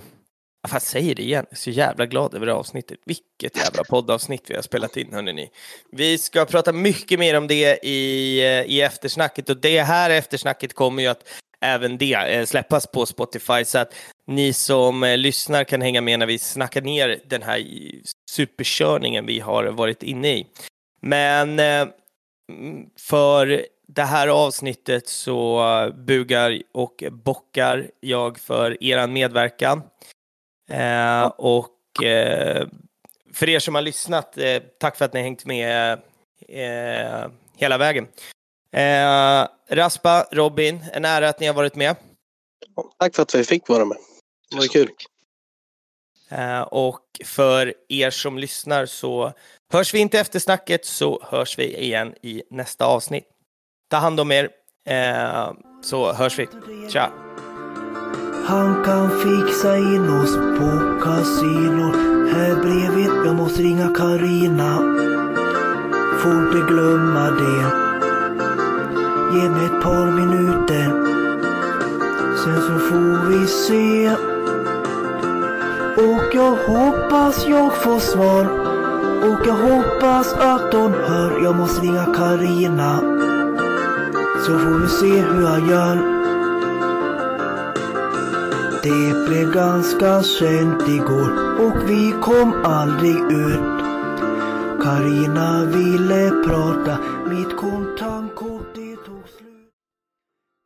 jag säger det igen, jag är så jävla glad över det avsnittet. Vilket jävla poddavsnitt vi har spelat in hörni. Vi ska prata mycket mer om det i, eh, i eftersnacket och det här eftersnacket kommer ju att även det eh, släppas på Spotify så att ni som eh, lyssnar kan hänga med när vi snackar ner den här superkörningen vi har varit inne i. Men mm, för det här avsnittet så bugar och bockar jag för eran medverkan. Eh, och eh, för er som har lyssnat, eh, tack för att ni har hängt med eh, hela vägen. Eh, Raspa, Robin, en ära att ni har varit med. Tack för att vi fick vara med. Det var kul. Eh, och för er som lyssnar så hörs vi inte efter snacket så hörs vi igen i nästa avsnitt. Ta hand om er så hörs vi. Tja! Han kan fixa in oss på kasino. Här bredvid, jag måste ringa Karina. Får inte glömma det. Ge mig ett par minuter. Sen så får vi se. Och jag hoppas jag får svar. Och jag hoppas att hon hör. Jag måste ringa Karina. Så får vi se hur jag gör. Det blev ganska sent igår och vi kom aldrig ut. Karina ville prata, mitt